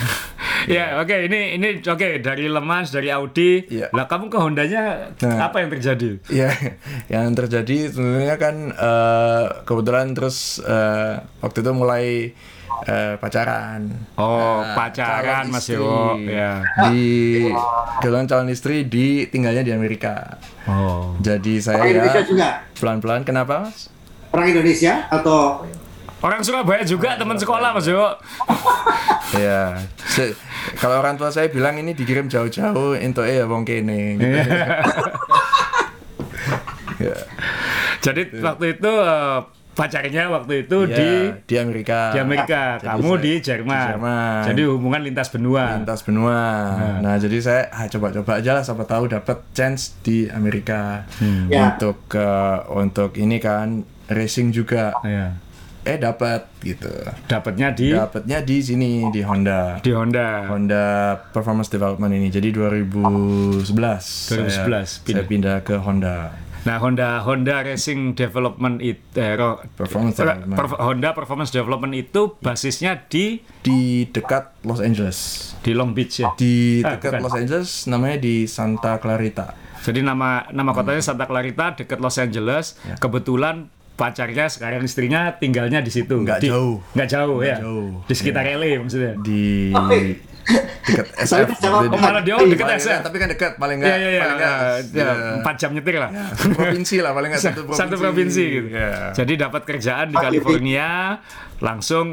Ya, oke ini ini oke dari Le Mans dari Audi. Iya. Lah kamu ke Hondanya Nah. apa yang terjadi? Ya, yang terjadi sebenarnya kan eh, kebetulan terus eh, waktu itu mulai eh, pacaran. Oh, Nah, pacaran calon Mas istri. Yo. Ya. Di kebetulan calon istri di tinggalnya di Amerika. Oh. Jadi saya Orang Indonesia ya juga. pelan-pelan. Kenapa mas? Orang Indonesia atau Orang Surabaya juga teman sekolah Mas Yo. Ya, se- kalau orang tua saya bilang ini dikirim jauh-jauh, itu ya wong kene. Gitu. Jadi waktu itu eh, pacarnya waktu itu Ya, di di Amerika. di Amerika, Jadi kamu saya- di Jerman. di Jerman. Jadi hubungan lintas benua. lintas benua. Nah, jadi saya ah, coba-coba aja lah siapa tahu dapat chance di Amerika Ya. untuk eh, untuk ini kan racing juga. Ya. Eh dapat gitu. Dapatnya di Dapatnya di sini di Honda. di Honda. Honda Performance Development ini. Jadi 2011. 2011 Saya, saya pindah ke Honda. Nah, Honda Honda Racing Development itu eh, ro- Performance per- Development. per- Honda Performance Development itu basisnya di Di dekat Los Angeles. di Long Beach ya. Di Ah, dekat bukan. Los Angeles namanya di Santa Clarita. Jadi nama nama kotanya Santa Clarita dekat Los Angeles. Ya. Kebetulan pacarnya sekarang istrinya tinggalnya di situ. Nggak Di- jauh. Nggak jauh ya. jauh. Di sekitar LA maksudnya. di. Dekat Saya SF. malah dia dekat paling SF. tapi kan dekat paling Iya enggak iya iya. paling nggak eh, ya, ya, Empat jam nyetir lah. satu provinsi lah paling nggak satu provinsi. Satu provinsi gitu. Ya. Jadi dapat kerjaan di California, langsung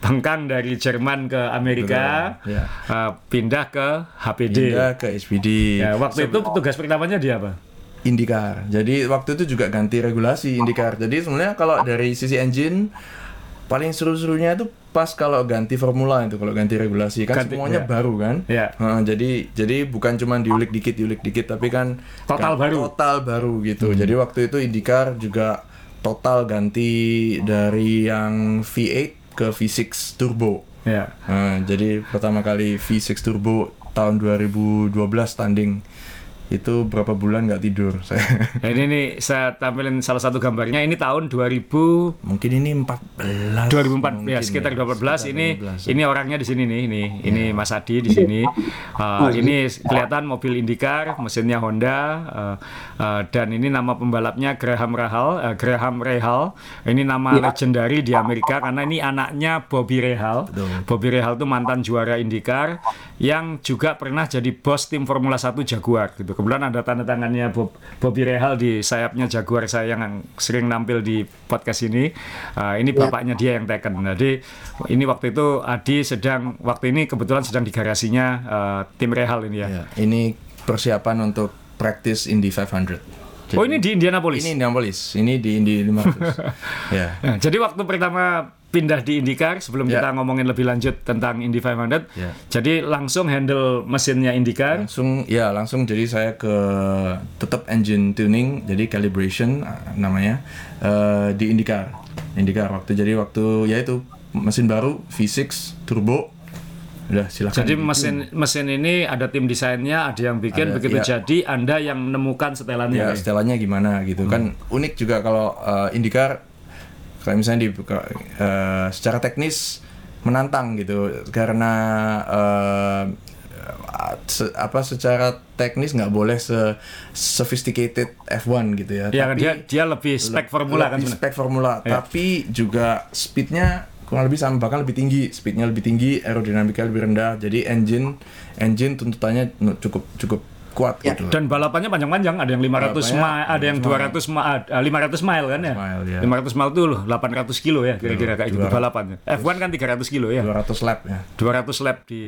bengkang dari Jerman ke Amerika, Betul, ya. eh, pindah ke HPD. Pindah ke HPD. Ya, waktu itu tugas pertamanya dia apa? IndyCar. Jadi waktu itu juga ganti regulasi IndyCar. Jadi sebenarnya kalau dari sisi engine paling seru-serunya itu pas kalau ganti formula itu kalau ganti regulasi kan Ganti- semuanya ya. baru kan. Ya. Nah, jadi jadi bukan cuma diulik dikit diulik dikit tapi kan Total kan baru. Hmm. Total baru gitu. Jadi waktu itu IndyCar juga total ganti dari yang V8 ke V6 turbo. Ya. Nah, jadi pertama kali V6 turbo tahun 2012 tanding itu berapa bulan nggak tidur saya. Nah, ini nih saya tampilin salah satu gambarnya. Ini tahun 2000 Mungkin ini 14. 2004 ya sekitar 12 Sekitar ini 12. ini orangnya di sini nih ini ini Mas Adi di sini Uh, ini kelihatan mobil IndyCar mesinnya Honda uh, uh, dan ini nama pembalapnya Graham Rahal uh, Graham Rahal ini nama legendary di Amerika karena ini anaknya Bobby Rahal Betul. Bobby Rahal itu mantan juara IndyCar yang juga pernah jadi bos tim Formula 1 Jaguar gitu kebetulan ada tanda tangannya Bob, Bobby Rahal di sayapnya Jaguar saya yang sering nampil di podcast ini Uh, ini bapaknya dia yang teken jadi ini waktu itu Adi sedang waktu ini kebetulan sedang di garasinya uh, tim Rehal ini ya Ya, ini persiapan untuk practice Indy 500. Jadi- oh ini di Indianapolis ini Indianapolis, ini di Indy 500. ya. Nah, jadi waktu pertama pindah di IndyCar sebelum Ya. kita ngomongin lebih lanjut tentang Indy 500 Ya. jadi langsung handle mesinnya IndyCar Langsung ya, langsung jadi saya ke tetap engine tuning, jadi calibration ah, namanya eh, di IndyCar. IndyCar waktu jadi waktu ya itu mesin baru V6 turbo. Udah silakan. Jadi mesin mesin ini ada tim desainnya, ada yang bikin Ada, begitu iya. jadi Anda yang menemukan setelannya. ya ya? setelannya gimana gitu kan unik juga kalau uh, IndyCar kayak misalnya di uh, secara teknis menantang gitu. Karena uh, se- apa secara teknis nggak boleh se sophisticated F1 gitu ya. Ya, tapi dia dia lebih spek formula kan lebih spek formula. Tapi juga speednya kurang lebih sama bahkan lebih tinggi. Speednya lebih tinggi aerodinamika lebih rendah. Jadi engine engine tuntutannya cukup cukup kuat Ya, gitu. Dan balapannya panjang-panjang, ada yang 500 Balapannya mile, ada yang 200 mile, 500 mile kan ya? Mile, ya. 500 mile itu loh, 800 kilo ya kira-kira kayak gitu 200. balapannya. F1 kan 300 kilo ya. 200 lap ya 200 lap di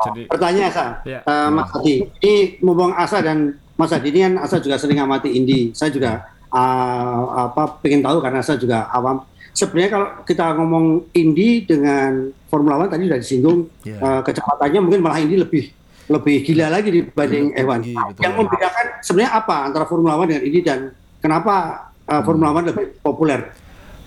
jadi Pertanyaan Asa, Ya. Eh, Mas Adi. Ini mumpung Asa dan Mas Adi ini kan Asa juga sering amati Indi. Saya juga eh, apa pengen tahu karena saya juga awam. Sebenarnya kalau kita ngomong Indi dengan Formula One tadi sudah disinggung Ya. eh, kecepatannya mungkin malah Indi lebih lebih gila lagi dibanding Lebih F1. tinggi, betul. Yang membedakan sebenarnya apa antara Formula One dengan Indi dan kenapa eh, Formula One lebih populer?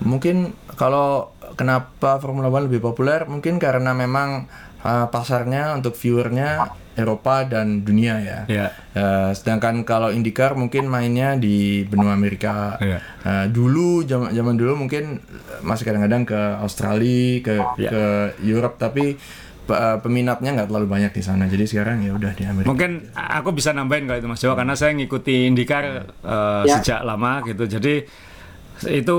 Mungkin kalau kenapa Formula One lebih populer mungkin karena memang uh, pasarnya untuk viewernya Eropa dan dunia ya. Ya. Uh, sedangkan kalau IndyCar mungkin mainnya di benua Amerika. Iya. Uh, dulu zaman zaman dulu mungkin masih kadang-kadang ke Australia, ke Iya. ke Europe tapi uh, peminatnya nggak terlalu banyak di sana. Jadi sekarang ya udah di Amerika. Mungkin aku bisa nambahin kalau itu Mas Jawa karena saya ngikuti IndyCar eh, Ya. sejak lama gitu. Jadi itu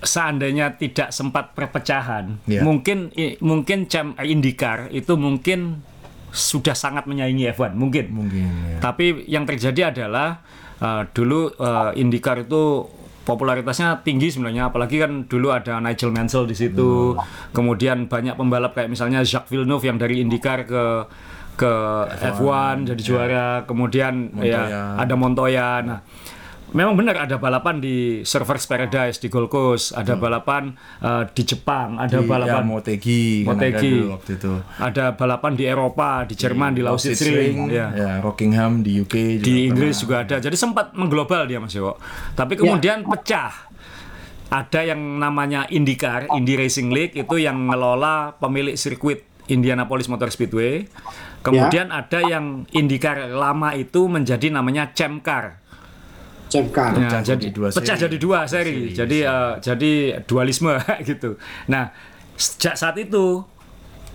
seandainya tidak sempat perpecahan, Ya. mungkin i- mungkin cam IndyCar itu mungkin sudah sangat menyaingi F1, mungkin. Mungkin ya. Tapi yang terjadi adalah eh, dulu eh, IndyCar itu popularitasnya tinggi sebenarnya apalagi kan dulu ada Nigel Mansell di situ. Kemudian banyak pembalap kayak misalnya Jacques Villeneuve yang dari IndyCar ke ke F1, jadi juara. kemudian ya Montoya. ada Montoya. Nah memang benar ada balapan di Surfers Paradise di Gold Coast, ada balapan eh, di Jepang, ada Hmm. Di- balapan ya, Motegi, kan ada Motegi. dulu waktu itu. ada balapan di Eropa, di Jerman, di Lausitz Ring, ya. ya, Rockingham di UK juga di pernah. Inggris juga ada. Jadi sempat mengglobal dia Mas Yowo. Tapi kemudian pecah. Ada yang namanya IndyCar, Indy Racing League itu yang ngelola pemilik sirkuit Indianapolis Motor Speedway. Kemudian ada yang IndyCar lama itu menjadi namanya Champ Car. Cemkar. Nah, Pecah jadi jadi dua pecah seri. jadi dua seri. Jadi eh, jadi dualisme gitu. Nah, sejak saat itu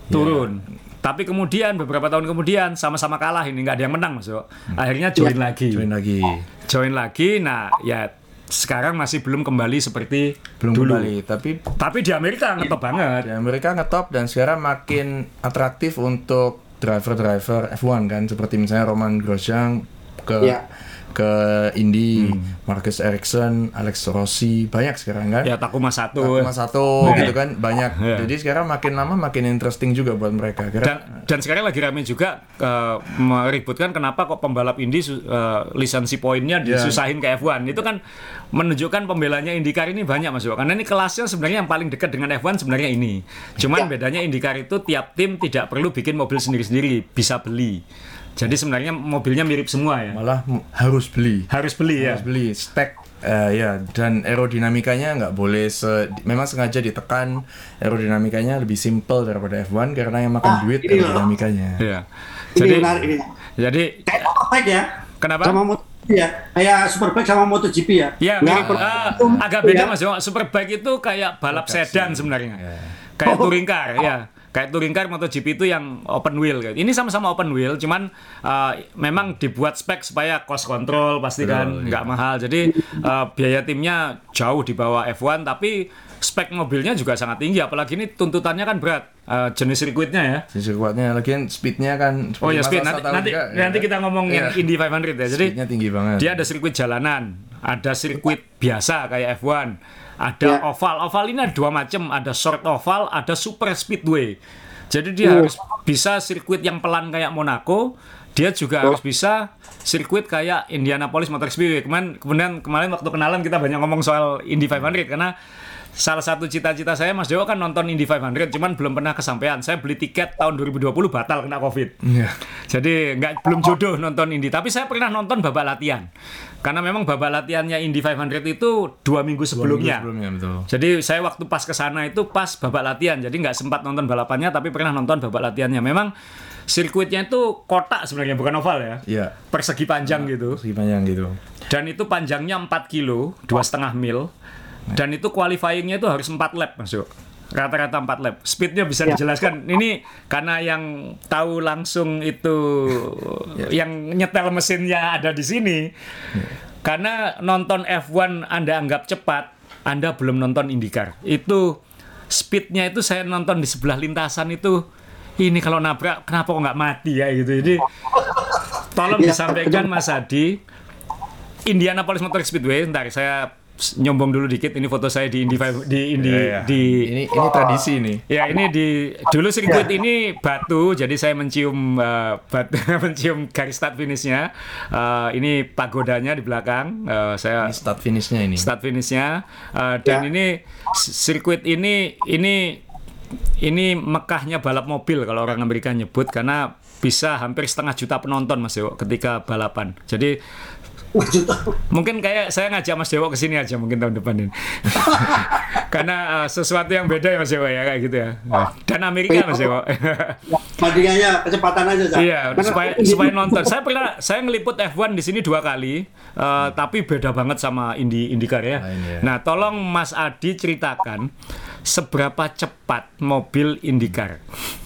turun. Tapi kemudian beberapa tahun kemudian sama-sama kalah ini nggak ada yang menang Mas Yo. Akhirnya join lagi. Join lagi. Join lagi. Nah, ya sekarang masih belum kembali seperti Belum dulu. kembali, tapi Tapi di Amerika ngetop banget. di Amerika ngetop dan sekarang makin atraktif untuk driver-driver F1 kan seperti misalnya Roman Grosjean ke Ya. Ke Indy, Hmm. Marcus Ericsson, Alex Rossi, banyak sekarang kan. Ya Takuma satu. Takuma satu gitu kan banyak. Ya. Jadi sekarang makin lama makin interesting juga buat mereka. Dan, Karena dan sekarang lagi rame juga eh, meributkan kenapa kok pembalap Indi su- eh, lisensi poinnya Ya. disusahin ke F1. Itu kan menunjukkan pembelanya IndyCar ini banyak Mas. Karena ini kelasnya sebenarnya yang paling dekat dengan F1 sebenarnya ini. Cuman bedanya IndyCar itu tiap tim tidak perlu bikin mobil sendiri-sendiri, bisa beli. Jadi sebenarnya mobilnya mirip semua ya. malah harus beli. Harus beli ya. harus beli stack eh, ya dan aerodinamikanya nggak boleh se memang sengaja ditekan aerodinamikanya lebih simple daripada F1 karena yang makan Ah, duit ini aerodinamikanya Iya. Ini Jadi menarik ini. jadi Kayak Superbike ya. Kenapa? Sama MotoGP ya. Kayak Superbike sama MotoGP ya. Ya, Nggak mirip, perlu- ah, itu agak ya. beda Mas Yo. Superbike itu kayak balap sedan sebenarnya. Kayak Oh. touring car, ya. Kayak touring car MotoGP itu yang open wheel kayak. Ini sama-sama open wheel, cuman uh, memang dibuat spek supaya cost control pasti kan nggak mahal. Jadi uh, biaya timnya jauh di bawah F1 tapi spek mobilnya juga sangat tinggi apalagi ini tuntutannya kan berat uh, jenis sirkuitnya ya. Sisi kuatnya lagian speednya kan Oh ya seperti speed nanti nanti, ya. nanti kita ngomong yang Iya. Indy 500 ya. Jadi Speednya tinggi banget dia ada sirkuit jalanan, ada sirkuit biasa kayak F1, ada Ya. oval. Oval ini ada dua macam, ada short oval, ada super speedway. Jadi dia Oh. harus bisa sirkuit yang pelan kayak Monaco, dia juga harus bisa sirkuit kayak Indianapolis Motor Speedway. Kemudian, kemudian kemarin waktu kenalan kita banyak ngomong soal Indy 500 karena salah satu cita-cita saya Mas Dewo kan nonton Indy 500 cuman belum pernah kesampaian. Saya beli tiket tahun 2020 batal kena Covid. Iya. Jadi nggak belum jodoh nonton Indy, tapi saya pernah nonton babak latihan. Karena memang babak latihannya Indy 500 itu dua minggu sebelumnya. sebelumnya betul Jadi saya waktu pas ke sana itu pas babak latihan, jadi nggak sempat nonton balapannya, tapi pernah nonton babak latihannya. Memang sirkuitnya itu kotak sebenarnya bukan oval ya, Iya. persegi panjang gitu. Segi panjang gitu Dan itu panjangnya 4 kilo, dua setengah mil. Dan itu qualifyingnya itu harus 4 lap masuk. Rata-rata 4 lap. Speednya bisa dijelaskan. Ini karena yang tahu langsung itu yang nyetel mesinnya ada di sini. Karena nonton F1 Anda anggap cepat, Anda belum nonton IndyCar. Itu speednya itu saya nonton di sebelah lintasan itu ini kalau nabrak kenapa kok nggak mati ya gitu. Jadi tolong Ya, disampaikan Mas Adi Indianapolis Motor Speedway, ntar saya nyombong dulu dikit. Ini foto saya di Indy five- di Indy Iya, iya. di ini ini tradisi nih ya ini di dulu sirkuit ini batu, jadi saya mencium uh, bat, mencium garis start finishnya. Uh, ini pagodanya di belakang. Uh, saya ini start finishnya ini start finishnya Uh, dan Ya. ini sirkuit ini ini ini Mekahnya balap mobil kalau orang Amerika nyebut karena bisa hampir setengah juta penonton Mas Dewo ketika balapan. Jadi mungkin kayak saya ngajak Mas Dewo ke sini aja mungkin tahun depan ini. karena uh, sesuatu yang beda ya Mas Dewo ya kayak gitu ya. Dan Amerika Mas Dewo. Bandingannya kecepatan aja, Cak. Iya, Karena supaya supaya nonton. Saya pernah saya ngeliput F1 di sini dua kali, eh, tapi beda banget sama Indi IndyCar ya. Lain ya. Nah, tolong Mas Adi ceritakan seberapa cepat mobil IndyCar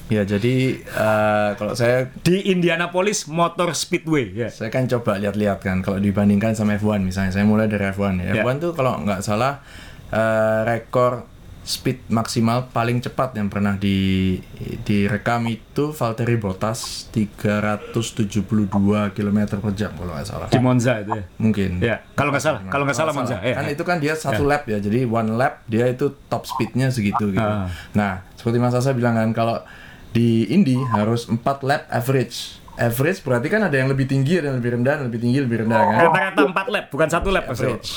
ya jadi eh, kalau saya di Indianapolis Motor Speedway ya. Saya kan coba lihat-lihat kan kalau dibandingkan sama F1 misalnya. Saya mulai dari F1 ya. Ya. F1 tuh kalau nggak salah eh, rekor speed maksimal paling cepat yang pernah di direkam itu Valtteri Bottas 372 km per jam kalau nggak salah. Di Monza itu ya. Mungkin. Ya, kalau nggak salah, kalau nggak salah Monza ya. Kan itu kan dia satu lap ya. Jadi one lap dia itu top speednya segitu gitu. Ah. Nah, seperti Mas Asa bilang kan kalau di Indy harus 4 lap average. average berarti kan ada yang lebih tinggi, ada yang lebih rendah, lebih tinggi, lebih rendah kan. Rata-rata 4 lap, bukan satu lap. Average.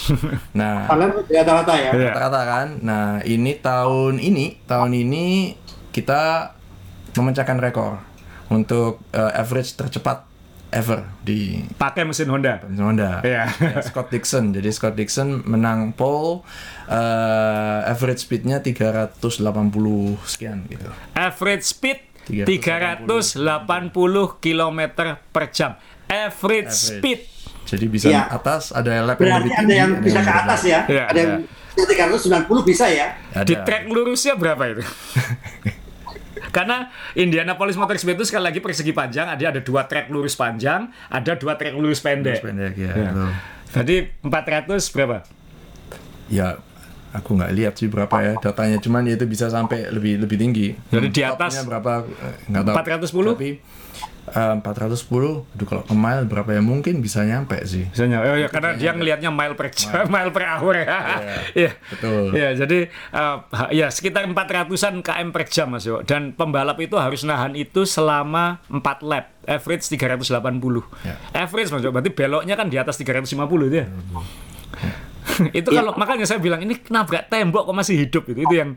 Nah, rata-rata ya. Iya. rata-rata kan. Nah, ini tahun ini, tahun ini kita memecahkan rekor untuk eh, average tercepat ever di Pakai mesin Honda. Honda. Iya. Ya, Scott Dixon. Jadi Scott Dixon menang pole eh, average speednya 380 sekian gitu. Average speed 380 380 km per jam. Average, Average. speed. Jadi bisa Iya. atas ada yang lebih ada tinggi, yang bisa yang ke atas ya. Iya, Ada yang 390 bisa ya. rendah. Di Ada. track lurusnya berapa itu? Karena Indianapolis Motor Speed itu sekali lagi persegi panjang, ada ada dua track lurus panjang, ada dua track lurus pendek. pendek ya. Iya. betul. Jadi 400 berapa? Ya, aku nggak lihat sih berapa ya datanya, cuman ya itu bisa sampai lebih lebih tinggi. Jadi di Topnya atas berapa eh, nggak tahu. 410? Tapi eh, 410, aduh kalau ke mile berapa ya mungkin bisa nyampe sih. Misalnya, oh ya, karena dia ngelihatnya mile per jam, mile per hour ya. Iya. betul. Iya, jadi uh, ya sekitar 400-an km per jam Mas Yo. Dan pembalap itu harus nahan itu selama 4 lap, average 380. Ya. Average Mas Yo, berarti beloknya kan di atas 350 itu ya. itu kalau makanya saya bilang ini nabrak tembok kok masih hidup itu itu yang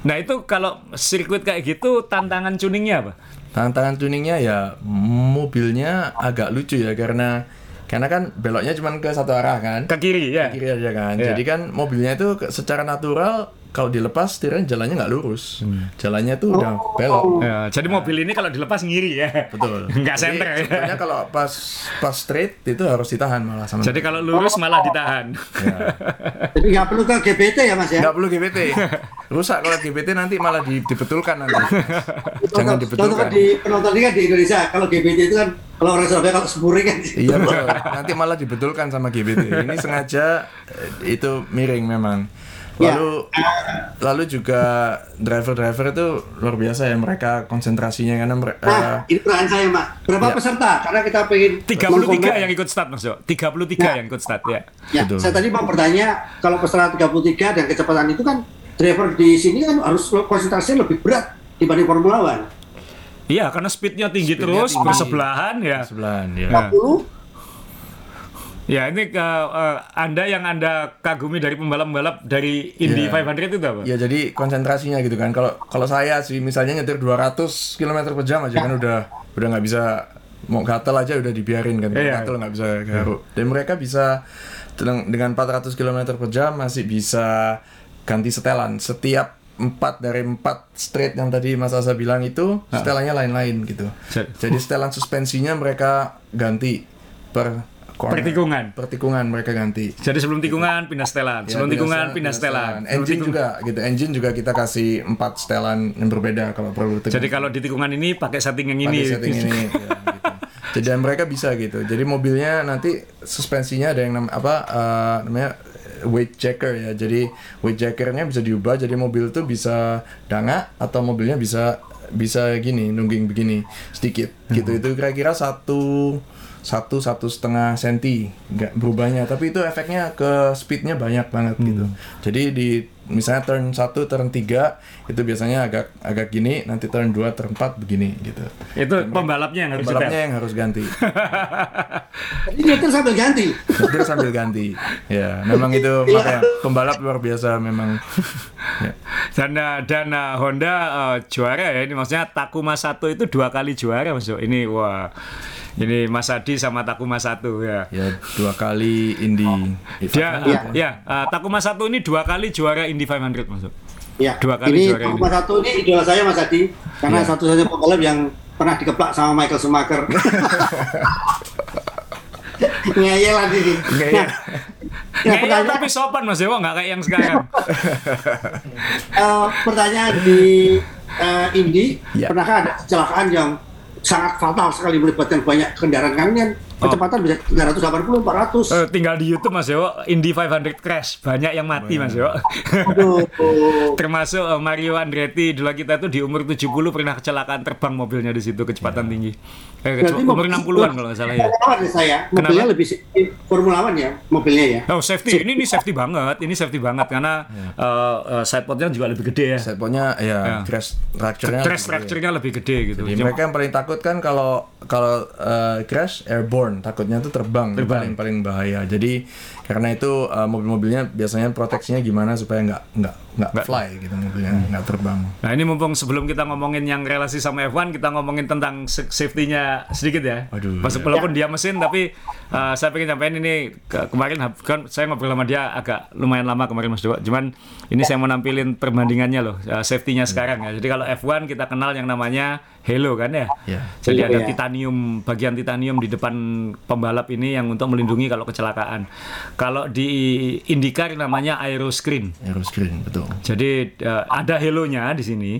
Nah itu kalau sirkuit kayak gitu tantangan tuningnya apa? Tantangan tuningnya ya mobilnya agak lucu ya karena karena kan beloknya cuma ke satu arah kan. Ke kiri ya. kiri aja kan. Iya. Jadi kan mobilnya itu ke- secara natural kalau dilepas setirnya jalannya nggak lurus. Hmm. Jalannya tuh udah belok. Ya, jadi mobil ini kalau dilepas ngiri ya. Betul. Nggak Jadi center ya. sebetulnya kalau pas pas straight itu harus ditahan malah sama. Jadi kalau lurus malah ditahan. ya. Jadi nggak perlu ke GPT ya Mas ya. nggak perlu GBT. Rusak kalau GBT nanti malah di- dibetulkan nanti. Jangan Contoh- Contoh dibetulkan. kan di penonton ini kan di Indonesia, kalau GPT itu kan kalau orang Surabaya kalau sepuri kan. Iya betul. Nanti malah dibetulkan sama GBT. Ini sengaja eh, itu miring memang. Ya. Lalu lalu juga driver-driver itu luar biasa ya mereka konsentrasinya karena mereka Nah, ini pertanyaan saya Mas. Berapa Ya. peserta? Karena kita pengen 33 mengkomen- yang ikut start Mas Yo. 33 Nah. yang ikut start ya. Ya, Betul. saya tadi mau bertanya, kalau peserta 33 dan kecepatan itu kan driver di sini kan harus konsentrasinya lebih berat dibanding Formula One. Iya, karena speednya tinggi Speednya terus tinggi. bersebelahan ya. sebelahan ya. Ya. 40 Ya, ini ke eh, Anda yang Anda kagumi dari pembalap-pembalap dari Indy Ya. 500 itu apa? Ya jadi konsentrasinya gitu kan. Kalau kalau saya sih misalnya nyetir 200 km per jam aja kan udah udah nggak bisa mau gatel aja udah dibiarin kan. Iya. Gatel nggak bisa garuk. Dan mereka bisa dengan dengan 400 km per jam masih bisa ganti setelan setiap empat dari empat straight yang tadi Mas Asa bilang itu setelannya lain-lain gitu. Jadi setelan suspensinya mereka ganti per corner. Per tikungan. Per tikungan mereka ganti. Jadi sebelum tikungan pindah setelan, Ya, sebelum tikungan pindah setelan. Engine tikung- juga gitu. Engine juga kita kasih empat setelan yang berbeda kalau perlu. Jadi kalau di tikungan ini pakai setting yang Pakai ini. setting ini. ya, gitu. Jadi dan mereka bisa gitu. Jadi mobilnya nanti suspensinya ada yang nam apa eh, namanya weight checker ya. Jadi weight checkernya bisa diubah. Jadi mobil tuh bisa dangak atau mobilnya bisa bisa gini nungging begini sedikit gitu. Itu kira-kira satu satu satu setengah senti nggak berubahnya. Tapi itu efeknya ke speednya banyak banget gitu. Jadi di misalnya turn 1 turn 3 itu biasanya agak agak gini nanti turn 2 turn 4 begini gitu Itu pembalapnya yang harus balapnya setel. yang harus ganti Jadi nyetir sambil ganti. Dia sambil ganti ya memang itu makanya pembalap luar biasa memang ya. Dan dan Honda eh, juara ya ini maksudnya Takuma 1 itu dua kali juara Mas Yo. Ini wah. Ini Mas Adi sama Takuma 1 ya. ya dua kali Indy Dia Iya. ya, eh, Takuma 1 ini dua kali juara Indy 500 Mas Yo. Ya, Dua kali ini juara ini. Satu ini idola saya Mas Adi, karena Ya. satu-satunya pembalap yang pernah dikeplak sama Michael Schumacher. Ngeyel lagi nih. Ngeyel. Nah, Ngeyel pertanyaan, tapi sopan Mas Dewa nggak kayak yang sekarang. eh, pertanyaan di eh, Indi, Ya. pernahkah ada kecelakaan yang sangat fatal sekali melibatkan banyak kendaraan kan kecepatan bisa 380 400 Eh, tinggal di YouTube Mas Yo, Indy 500 crash, banyak yang mati Mas Yo. aduh. Termasuk eh, Mario Andretti. Dulu kita tuh di umur 70 pernah kecelakaan terbang mobilnya di situ kecepatan tinggi. Eh, Berarti umur mobil- 60-an kalau nggak salah ya. Ya saya. Mobilnya lebih Formula One ya mobilnya ya. Oh safety, ini ini safety banget, ini safety banget karena eh, eh, sidepodnya juga lebih gede ya. Setpointnya ya, crash structure-nya Crash structure-nya lebih gede gitu. Jadi mereka yang paling takut kan kalau kalau eh, crash airborne, takutnya tuh terbang, Terbang. paling paling bahaya. Jadi karena itu eh, mobil-mobilnya biasanya proteksinya gimana supaya nggak nggak nggak fly gitu mobilnya, nggak terbang. Nah ini mumpung sebelum kita ngomongin yang relasi sama F1, kita ngomongin tentang safety-nya sedikit ya. Waduh, Mas, ya. Walaupun dia mesin, tapi uh, saya pengen nyampein ini ke- kemarin kan saya ngobrol sama dia agak lumayan lama kemarin Mas Dewa. Cuman ini saya mau nampilin perbandingannya loh, uh, safety-nya sekarang ya. Jadi kalau F1 kita kenal yang namanya Halo kan ya. Ya. Jadi ada ya. titanium, bagian titanium di depan pembalap ini yang untuk melindungi kalau kecelakaan. Kalau di IndyCar namanya aeroscreen. Aeroscreen betul. Jadi eh, ada helonya di sini,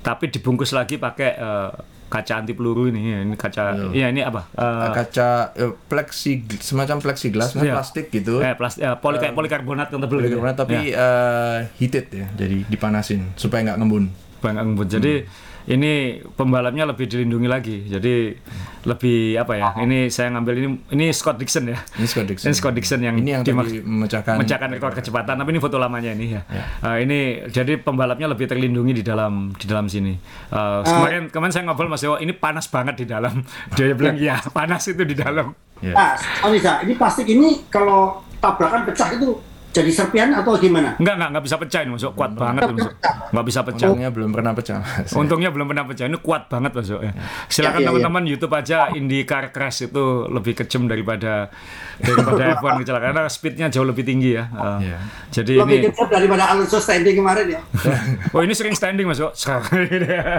tapi dibungkus lagi pakai eh, kaca anti peluru ini. Ini kaca, iya ini apa? Eh, kaca eh, plexi semacam plexiglass Iya. plastik gitu. eh, plastik, eh, poli, kayak polikarbonat yang tebel. gitu ya. Karena tapi Ya, eh, heated ya, jadi dipanasin supaya nggak ngembun. Bang Anggun. Jadi ini pembalapnya lebih dilindungi lagi. Jadi lebih apa ya? Ini saya ngambil ini ini Scott Dixon ya. Ini Scott Dixon. Ini Scott Dixon yang Ini yang dimak- memecahkan memecahkan rekor kecepatan tapi ini foto lamanya ini ya. Ya. Eh, ini jadi pembalapnya lebih terlindungi di dalam di dalam sini. Eh, kemarin kemarin saya ngobrol Mas Dewa ini panas banget di dalam. Dia bilang ya panas itu di dalam. Ya. nah Anissa ini plastik ini kalau tabrakan pecah itu jadi serpian atau gimana Enggak enggak enggak bisa pecah ini Mas Dewa. kuat banget ini Mas Dewa. Enggak bisa pecah. Untungnya belum pernah pecah. Untungnya belum pernah pecah. Ini kuat banget Mas Dewa, ya. Silakan Ya, ya, ya. teman-teman YouTube aja IndyCar Crash itu lebih kejam daripada daripada F1 kecelakaan karena speednya jauh lebih tinggi ya. Eh, Iya. Jadi lebih ini kecil daripada Alonso standing kemarin ya Oh ini sering standing mas Yo.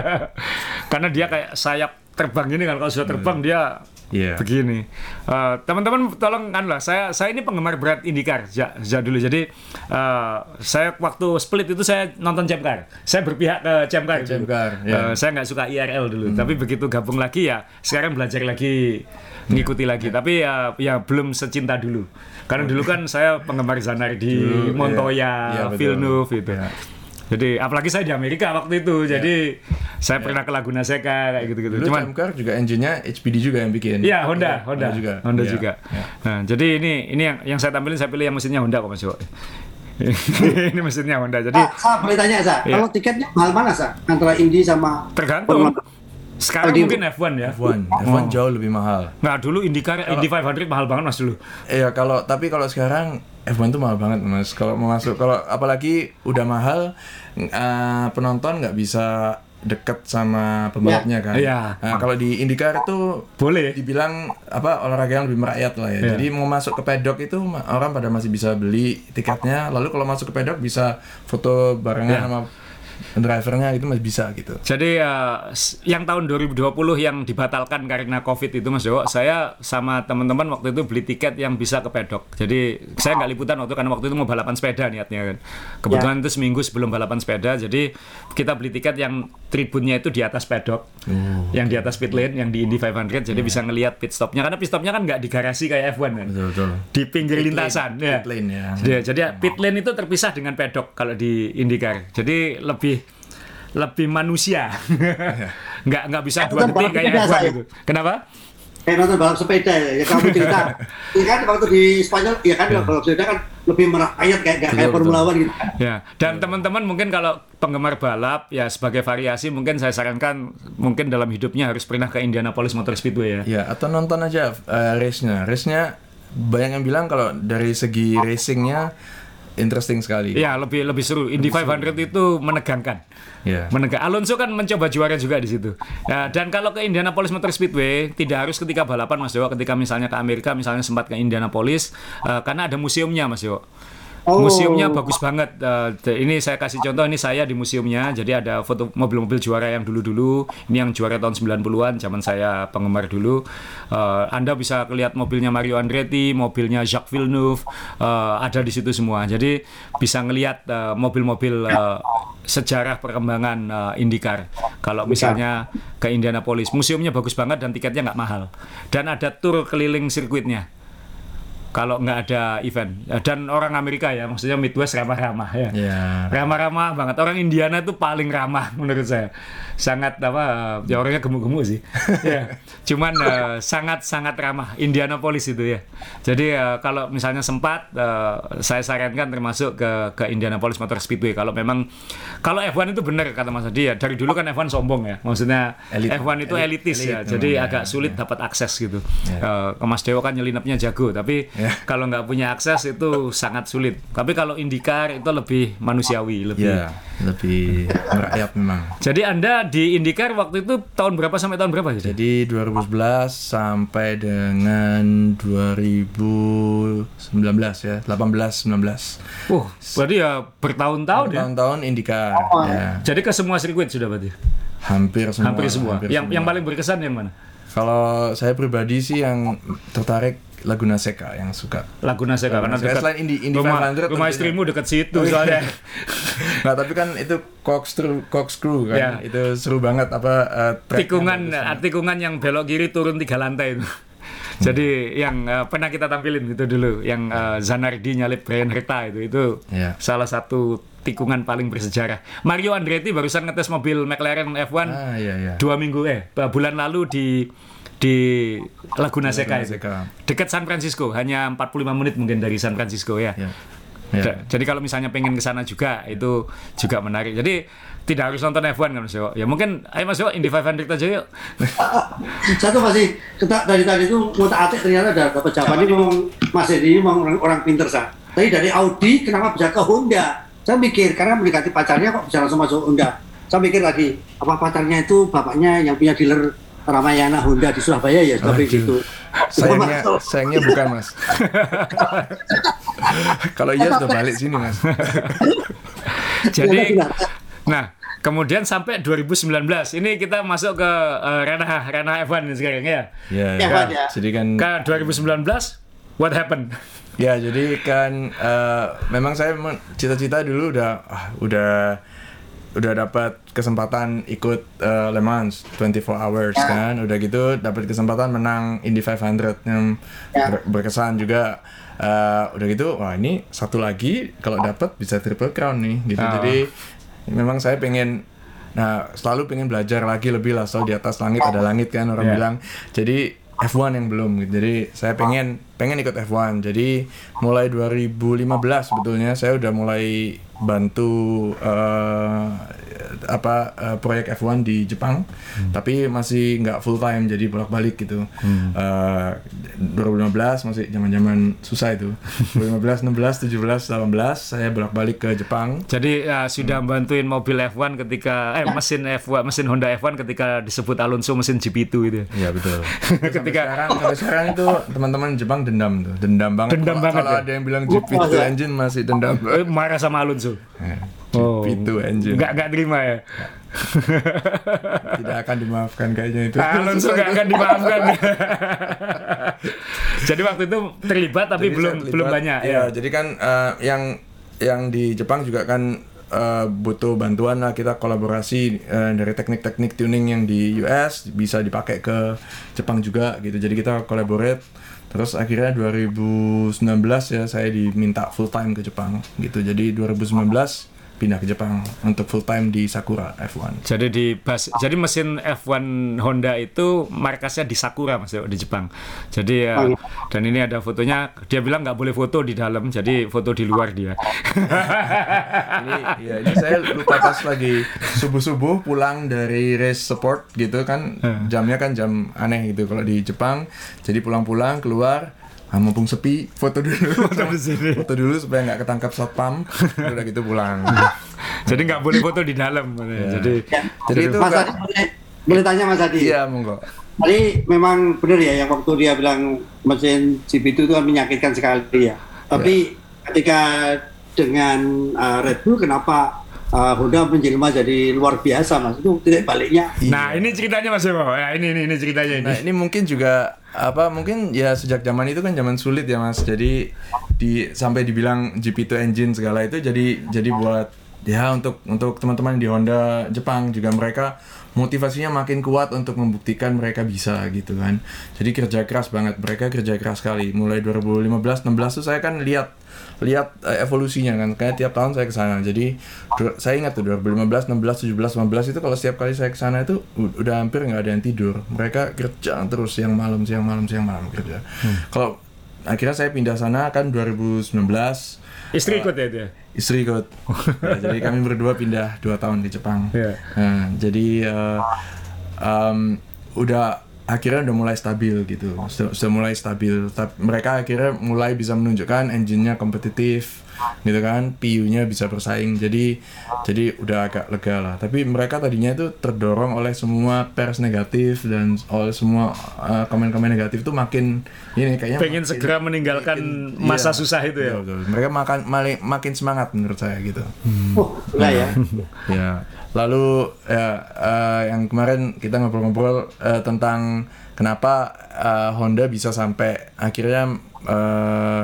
Karena dia kayak sayap terbang ini kan kalau sudah terbang dia Iya. begini. Eh, Teman-teman tolong kan lah saya saya ini penggemar berat IndyCar sejak, sejak dulu. Jadi eh, saya waktu split itu saya nonton Champ Car. Saya berpihak ke Champ Car. dulu. Champ Car, Eh, ya. saya nggak suka IRL dulu. Tapi begitu gabung lagi ya sekarang belajar lagi ngikuti lagi. Tapi ya ya belum secinta dulu. Karena dulu kan saya penggemar Zanardi, Dulu, Montoya, iya. Iya, betul. Villeneuve itu. Iya. Jadi apalagi saya di Amerika waktu itu. Jadi saya pernah ke Laguna Seca kayak gitu-gitu. Dulu Cuman Cuman, juga engine-nya HPD juga yang bikin. Iya Honda, Honda, juga. Honda Iya. juga. Iya. Nah, jadi ini ini yang yang saya tampilin saya pilih yang mesinnya Honda kok Mas ini mesinnya Honda. Jadi Sa, boleh tanya Sa, Iya. kalau tiketnya mahal mana Sa? Antara Indy sama tergantung. Sekarang Tadi- mungkin F1 ya. F1, F1 jauh lebih mahal. Nah, dulu IndyCar Indy 500 mahal banget Mas dulu. Iya, kalau tapi kalau sekarang F1 tuh mahal banget, Mas. Kalau mau masuk kalau apalagi udah mahal eh, penonton nggak bisa deket sama pembalapnya kan. Iya. Nah, kalau di IndyCar itu Boleh. dibilang apa olahraga yang lebih merakyat lah ya. Iya. Jadi mau masuk ke pedok itu orang pada masih bisa beli tiketnya. Lalu kalau masuk ke pedok bisa foto barengan Iya. sama drivernya itu masih bisa gitu. Jadi s- yang tahun 2020 yang dibatalkan karena Covid itu Mas Dewo, saya sama teman-teman waktu itu beli tiket yang bisa ke pedok. Jadi saya nggak liputan waktu karena waktu itu mau balapan sepeda niatnya kan. Kebetulan itu seminggu sebelum balapan sepeda, jadi kita beli tiket yang tribunnya itu di atas pedok, yang di atas pit lane, yang di Indy 500, jadi bisa ngelihat pit stopnya. Karena pit stopnya kan nggak di garasi kayak F1 kan, Betul betul. di pinggir Pit lane, lintasan. ya. pit lane, ya. Jadi, jadi pit lane itu terpisah dengan pedok kalau di IndyCar. Jadi lebih lebih manusia. nggak nggak bisa dua detik kayak sepeda, F1 saya. gitu. Kenapa? kayak nonton balap sepeda ya, ya kamu cerita. ya kan waktu di Spanyol, ya kan balap sepeda kan lebih merakyat kayak nggak kayak Formula. One gitu. Ya, dan teman-teman mungkin kalau penggemar balap ya sebagai variasi mungkin saya sarankan mungkin dalam hidupnya harus pernah ke Indianapolis Motor Speedway ya. Ya, atau nonton aja uh, race-nya. Race-nya banyak yang bilang kalau dari segi racingnya interesting sekali. Ya, lebih lebih seru. Indy 500 itu menegangkan. Ya. Menegak. Alonso kan mencoba juara juga di situ. Ya, dan kalau ke Indianapolis Motor Speedway tidak harus ketika balapan Mas Dewa, ketika misalnya ke Amerika misalnya sempat ke Indianapolis eh, karena ada museumnya Mas Dewa. Oh. Museumnya bagus banget. De- ini saya kasih contoh ini saya di museumnya. Jadi ada foto mobil-mobil juara yang dulu-dulu. Ini yang juara tahun 90-an zaman saya penggemar dulu. Eh, anda bisa lihat mobilnya Mario Andretti, mobilnya Jacques Villeneuve eh, ada di situ semua. Jadi bisa ngelihat eh, mobil-mobil eh, sejarah perkembangan eh, IndyCar. Kalau misalnya ke Indianapolis, museumnya bagus banget dan tiketnya nggak mahal. Dan ada tur keliling sirkuitnya kalau nggak ada event. Eh, dan orang Amerika ya maksudnya Midwest ramah-ramah ya. Ya. ramah-ramah banget. Orang Indiana itu paling ramah menurut saya. Sangat apa ya orangnya gemuk-gemuk sih. Ya. Cuman eh, sangat-sangat ramah. Indianapolis itu ya. Jadi eh, kalau misalnya sempat eh, saya sarankan termasuk ke ke Indianapolis Motor Speedway. Kalau memang kalau F1 itu benar kata Mas Adi ya. Dari dulu kan F1 sombong ya. Maksudnya Elit. F1 itu Elit- elitis ya. Elit jadi memang, agak ya, sulit dapat akses gitu. Ya. Eh, ke Mas Dewo kan nyelinapnya jago. Tapi Ya. kalau nggak punya akses itu sangat sulit. Tapi kalau IndyCar itu lebih manusiawi, lebih. Ya, lebih merakyat memang. Jadi Anda di IndyCar waktu itu tahun berapa sampai tahun berapa jadi? Jadi 2011 sampai dengan 2019 ya, 18 19. Wah, berarti ya bertahun-tahun ya. Tahun-tahun IndyCar ya. Jadi ke semua sirkuit sudah berarti. Hampir semua. Hampir semua. hampir yang semua. yang paling berkesan yang mana? Kalau saya pribadi sih yang tertarik Laguna Seca yang suka. Laguna Seca karena Seca dekat selain Indy- Indy rumah, 500 rumah istrimu dekat situ soalnya. Nah tapi kan itu corkscrew, corkscrew kan, Ya. itu seru banget apa eh, tracknya tikungan ah, tikungan yang belok kiri turun tiga lantai itu. Jadi yang eh, pernah kita tampilin itu dulu, yang eh, Zanardi nyalip Brian Herta itu itu Ya. salah satu tikungan paling bersejarah. Mario Andretti barusan ngetes mobil McLaren F1 Ah iya iya. dua minggu eh bulan lalu di di Laguna Seca Laguna itu. Dekat San Francisco, hanya 45 menit mungkin dari San Francisco ya. Ya. Ya. Ja- Jadi kalau misalnya pengen ke sana juga itu juga menarik. Jadi tidak harus nonton F1 kan Mas Yo. Ya mungkin ayo Mas Yo Indy 500 aja yuk. Satu masih kita dari tadi itu ngotak atik ternyata ada dapat jawabannya memang Mas Edi ini memang orang, orang pinter sah. Tadi dari Audi kenapa bisa ke Honda? Saya mikir karena mendekati pacarnya kok bisa langsung masuk Honda. Saya mikir lagi apa pacarnya itu bapaknya yang punya dealer Ramayana Honda di Surabaya ya seperti Aduh. itu. Sayangnya, sayangnya bukan mas. Kalau iya sudah balik sini mas. Jadi Benar, benar. nah, kemudian sampai 2019 ini kita masuk ke eh, ranah ranah F1 sekarang ya. Ya, Ya, Pak, ya. Jadi kan Ke 2019 what happened? Ya, jadi kan eh, memang saya memang cita-cita dulu udah ah, udah udah dapat kesempatan ikut eh, Le Mans 24 hours kan. Udah gitu dapat kesempatan menang Indy 500 yang Ya. ber- berkesan juga. Eh, udah gitu, wah ini satu lagi kalau dapat bisa triple crown nih gitu. Ah. Jadi memang saya pengen Nah, selalu pengen belajar lagi lebih lah soal di atas langit ada langit kan orang Ya. bilang. Jadi F1 yang belum gitu. Jadi saya pengen pengen ikut F1. Jadi mulai 2015 sebetulnya saya udah mulai bantu eh, apa eh, proyek F1 di Jepang. Tapi masih nggak full time jadi bolak-balik gitu. Eh, 2015 masih zaman-zaman susah itu. 2015, 16, 17, 18 saya bolak-balik ke Jepang. Jadi ya, sudah bantuin mobil F1 ketika eh mesin F1 mesin Honda F1 ketika disebut Alonso mesin GP2 itu. Iya betul. ketika sekarang sampai sekarang itu teman-teman Jepang dendam tuh, dendam banget. Dendam Kalau- banget Kalau ya? ada yang bilang GP2 engine masih dendam. eh, marah sama Alonso. Eh, Oh. GP2 engine Nggak nggak terima ya. tidak akan dimaafkan kayaknya itu. Alonso nggak akan dimaafkan. Jadi waktu itu terlibat tapi Jadi belum terlibat, belum banyak Iya, ya. jadi kan eh, yang yang di Jepang juga kan eh, butuh bantuan lah kita kolaborasi eh, dari teknik-teknik tuning yang di US bisa dipakai ke Jepang juga gitu. Jadi kita collaborate Terus akhirnya 2019 ya saya diminta full time ke Jepang gitu. Jadi 2019 pindah ke Jepang untuk full time di Sakura F1. Jadi di bas, jadi mesin F1 Honda itu markasnya di Sakura Mas di Jepang. Jadi ya, Oh, iya. dan ini ada fotonya. Dia bilang nggak boleh foto di dalam, jadi foto di luar dia. ini ya ini saya lupa pas lagi subuh subuh pulang dari race support gitu kan jamnya kan jam aneh gitu kalau di Jepang jadi pulang-pulang keluar ah, mumpung sepi foto dulu foto, di sini. dulu supaya nggak ketangkap satpam udah gitu pulang jadi nggak boleh foto di dalam. Jadi Ya. jadi itu Mas Adi boleh, boleh tanya Mas Adi? iya monggo Tadi memang benar ya yang waktu dia bilang mesin GP itu kan menyakitkan sekali ya. Tapi ketika dengan uh, Red Bull kenapa uh, Honda menjelma jadi luar biasa mas. Itu tidak baliknya. Nah, ini ceritanya Mas. Ya, ini ini ini ceritanya ini. Nah ini mungkin juga apa mungkin ya sejak zaman itu kan zaman sulit ya mas. Jadi di sampai dibilang GP2 engine segala itu jadi jadi buat ya untuk untuk teman-teman di Honda Jepang juga mereka motivasinya makin kuat untuk membuktikan mereka bisa gitu kan. Jadi kerja keras banget. Mereka kerja keras sekali. Mulai 2015 16 tuh saya kan lihat lihat eh, evolusinya kan. Kayak tiap tahun saya ke sana. Jadi saya ingat tuh 2015 16 17 18 itu kalau setiap kali saya ke sana itu udah hampir nggak ada yang tidur. Mereka kerja terus siang malam siang malam siang malam kerja. Kalau akhirnya saya pindah sana kan 2019 Istri ikut ya ya? istri ikut. Ya, jadi kami berdua pindah dua tahun di Jepang. Iya. Nah, jadi eh, em, udah akhirnya udah mulai stabil gitu. Sudah, sudah mulai stabil. Tapi mereka akhirnya mulai bisa menunjukkan engine-nya kompetitif gitu kan? PU-nya bisa bersaing. Jadi jadi udah agak lega lah. Tapi mereka tadinya itu terdorong oleh semua pers negatif dan oleh semua eh, komen-komen negatif tuh makin ini kayaknya Pengen makin- segera meninggalkan makin- masa iya. susah itu ya. Betul, betul. mereka makan mali- makin semangat menurut saya gitu. Oh enggak ya? Ya lalu ya eh, yang kemarin kita ngobrol-ngobrol eh, tentang kenapa eh, Honda bisa sampai akhirnya eh,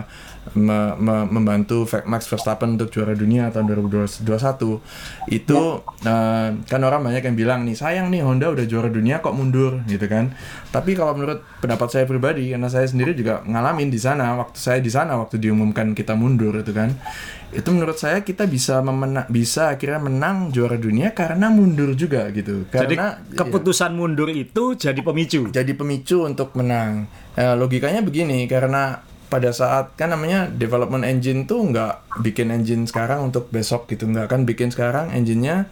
me- me- membantu Max Verstappen untuk juara dunia tahun 2021 itu eh, kan orang banyak yang bilang nih sayang nih Honda udah juara dunia kok mundur gitu kan tapi kalau menurut pendapat saya pribadi karena saya sendiri juga ngalamin di sana waktu saya di sana waktu diumumkan kita mundur itu kan itu menurut saya kita bisa memena- bisa akhirnya menang juara dunia karena mundur juga gitu Jadi karena keputusan mundur itu jadi pemicu. jadi pemicu untuk menang. Eh, logikanya begini karena pada saat kan namanya development engine tuh nggak bikin engine sekarang untuk besok gitu. Nggak kan bikin sekarang engine-nya.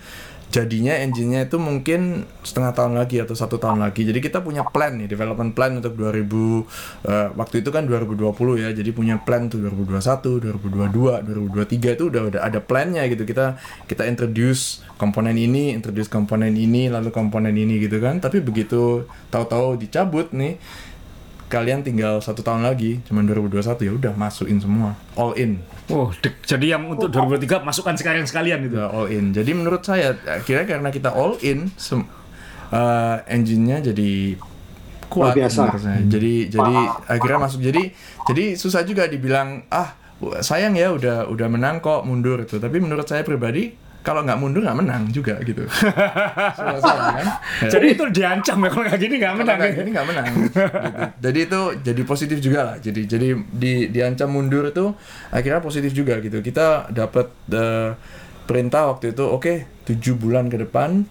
Jadinya engine-nya itu mungkin setengah tahun lagi atau satu tahun lagi. Jadi kita punya plan nih development plan untuk 2000 eh, waktu itu kan 2020 ya. Jadi punya plan tuh 2021 2022 2023 itu udah udah ada plannya gitu. Kita kita introduce komponen ini introduce komponen ini lalu komponen ini gitu kan. Tapi begitu tahu-tahu dicabut nih kalian tinggal satu tahun lagi cuman 2021 ya udah masukin semua. All in. Oh, dek- jadi yang untuk 2023 masukkan sekarang sekalian gitu. udah all in. Jadi menurut saya akhirnya karena kita all in sem- eh, engine-nya jadi kuat Luar biasa. jadi jadi akhirnya masuk. Jadi jadi susah juga dibilang ah sayang ya udah udah menang kok mundur itu tapi menurut saya pribadi kalau nggak mundur nggak menang juga gitu. Salah kan? Jadi itu diancam ya kalau kayak gini nggak menang. menang ini nggak menang. Gitu. jadi itu jadi positif juga lah. Jadi jadi di diancam mundur itu akhirnya positif juga gitu. Kita dapat eh, perintah waktu itu oke tujuh bulan ke depan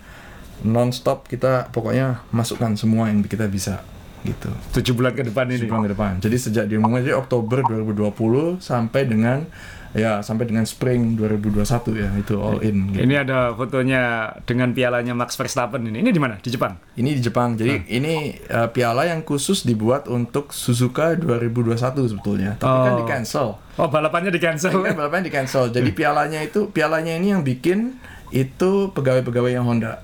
nonstop kita pokoknya masukkan semua yang kita bisa gitu. Tujuh bulan ke depan ini. tujuh bulan ke depan. Jadi sejak diumumkan jadi Oktober 2020 sampai dengan ya sampai dengan spring 2021 ya itu all in gitu. Ini ada fotonya dengan pialanya Max Verstappen ini. Ini di mana? Di Jepang. Ini di Jepang. Jadi ini uh, piala yang khusus dibuat untuk Suzuka 2021 sebetulnya. Tapi kan Oh. di cancel. Oh, balapannya di cancel. Kan balapannya di cancel. Jadi pialanya itu pialanya ini yang bikin itu pegawai-pegawai yang Honda.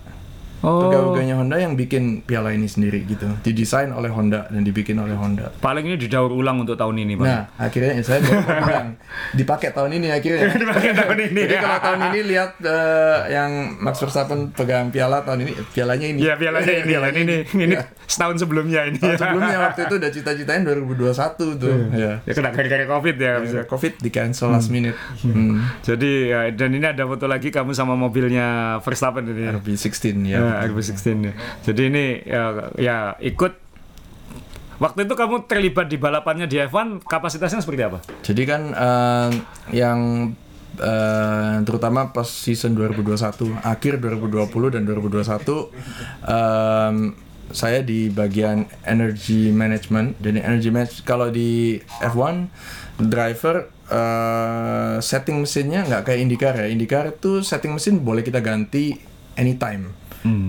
Oh. Pegawai-pegawainya Honda yang bikin piala ini sendiri gitu. Didesain oleh Honda dan dibikin oleh Honda. Paling ini didaur ulang untuk tahun ini, Pak. Nah, akhirnya saya bilang dipakai tahun ini akhirnya. Dipakai tahun ini. Jadi kalau tahun ini lihat eh, yang Max Verstappen pegang piala tahun ini pialanya ini. Iya, pialanya ini. Pialanya ini, ini Iya. setahun sebelumnya ini. Tahun sebelumnya waktu itu udah cita-citain 2021 tuh. Ya. ya kena gara-gara Covid ya. bisa. Covid di cancel last minute. Hmm. Jadi ya, dan ini ada foto lagi kamu sama mobilnya Verstappen ini. ya. RB16 ya. Ya, RB16 ya. Jadi ini ya, ya ikut Waktu itu kamu terlibat di balapannya di F1, kapasitasnya seperti apa? Jadi kan eh, yang eh, terutama pas season 2021, akhir 2020 dan 2021 em, saya di bagian energy management. Jadi energy management kalau di F1 driver eh, setting mesinnya nggak kayak IndyCar ya. IndyCar itu setting mesin boleh kita ganti anytime.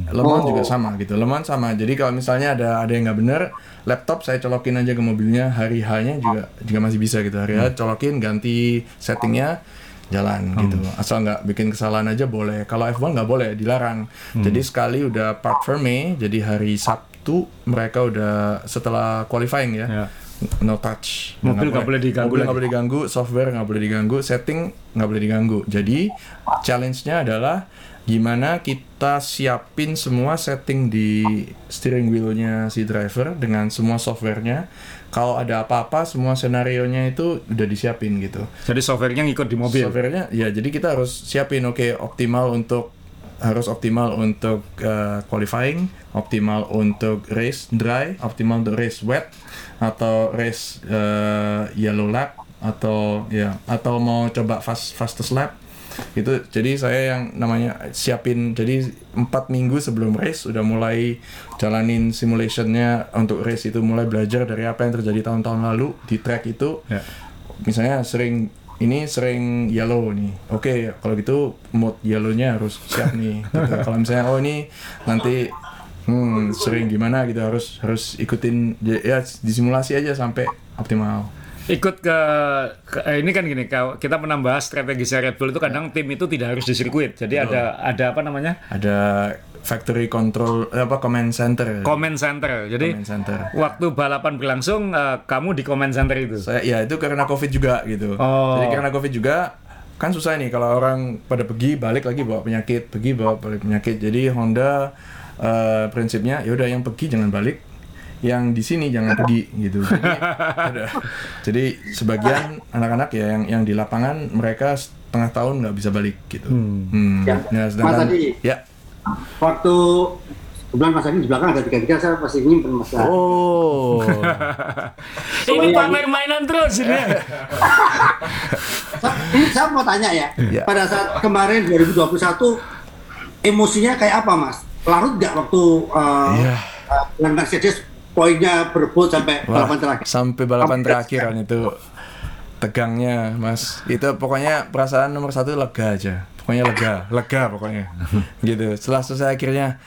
Le Mans juga sama gitu. Le Mans sama. Jadi kalau misalnya ada ada yang nggak bener, laptop saya colokin aja ke mobilnya hari H-nya juga juga masih bisa gitu. Hari H colokin ganti settingnya jalan gitu. Asal nggak bikin kesalahan aja boleh. Kalau F1 nggak boleh, dilarang. Jadi sekali udah part firme, jadi hari Sabtu mereka udah setelah qualifying ya. Ya. no touch. Mobil nggak boleh diganggu Mobil nggak boleh diganggu, software nggak boleh diganggu, setting nggak boleh diganggu. Jadi challenge-nya adalah gimana kita siapin semua setting di steering wheel-nya si driver dengan semua software-nya. Kalau ada apa-apa, semua senario-nya itu udah disiapin gitu. Jadi softwarenya ngikut di mobil. Softwarenya ya jadi kita harus siapin oke optimal untuk harus optimal untuk uh, qualifying, optimal untuk race dry, optimal untuk race wet atau race uh, yellow lap atau ya atau mau coba fast fastest lap itu jadi saya yang namanya siapin jadi empat minggu sebelum race udah mulai jalanin simulationnya untuk race itu mulai belajar dari apa yang terjadi tahun-tahun lalu di track itu Ya. misalnya sering ini sering yellow nih oke kalau gitu mode yellownya harus siap nih gitu. kalau misalnya oh ini nanti hmm, sering gimana gitu harus harus ikutin ya disimulasi aja sampai optimal Ikut ke, ke- eh, ini kan gini, kalau kita pernah bahas strategi Red Bull itu kadang tim itu tidak harus di sirkuit. Jadi ada ada apa namanya? ada factory control eh, apa command center Comment center. Jadi command center waktu balapan berlangsung eh, kamu di comment center itu. saya ya itu karena covid juga gitu Oh. jadi karena covid juga kan susah nih kalau orang pada pergi balik lagi bawa penyakit pergi bawa balik penyakit jadi Honda eh, prinsipnya ya udah yang pergi jangan balik yang di sini jangan pergi gitu jadi ada jadi sebagian anak-anak ya yang yang di lapangan mereka setengah tahun nggak bisa balik gitu Hmm. Ya. Ya, sedangkan- Mas Adi. ya Waktu kebetulan Mas Adi di belakang ada tiga-tiga saya pasti nyimpen Mas. oh ini pamer mainan terus ini. Ini saya mau tanya ya, Ya. pada saat kemarin 2021 emosinya kayak apa Mas? Larut nggak waktu uh, Iya. uh, dengan Mercedes poinnya berebut sampai Wah, balapan terakhir? sampai balapan terakhir kan itu tegangnya mas itu pokoknya perasaan nomor satu lega aja pokoknya lega lega pokoknya gitu setelah selesai akhirnya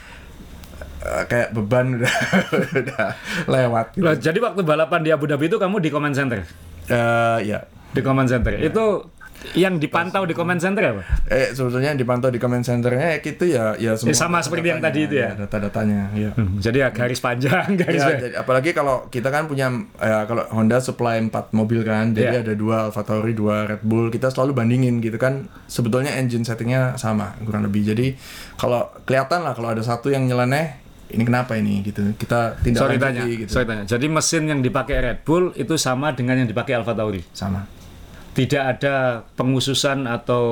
eh, kayak beban udah udah lewat gitu. Loh, jadi waktu balapan di Abu Dhabi itu kamu di comment center. Eh, ya Di comment center. Itu yang dipantau di comment center apa? eh sebetulnya yang dipantau di comment centernya ya gitu ya ya semua Ya, sama seperti yang tadi itu ya? data-datanya ya Hmm, Jadi ya garis panjang, garis Ya, panjang. jadi, apalagi kalau kita kan punya ya, kalau Honda supply 4 mobil kan, jadi Iya. ada dua AlphaTauri, dua Red Bull. Kita selalu bandingin gitu kan. Sebetulnya engine settingnya sama kurang lebih. Jadi kalau kelihatan lah kalau ada satu yang nyeleneh, ini kenapa ini gitu. Kita tindak Sorry tanya, gitu. sorry tanya. Jadi mesin yang dipakai Red Bull itu sama dengan yang dipakai Alfa Tauri. Sama. Tidak ada pengususan atau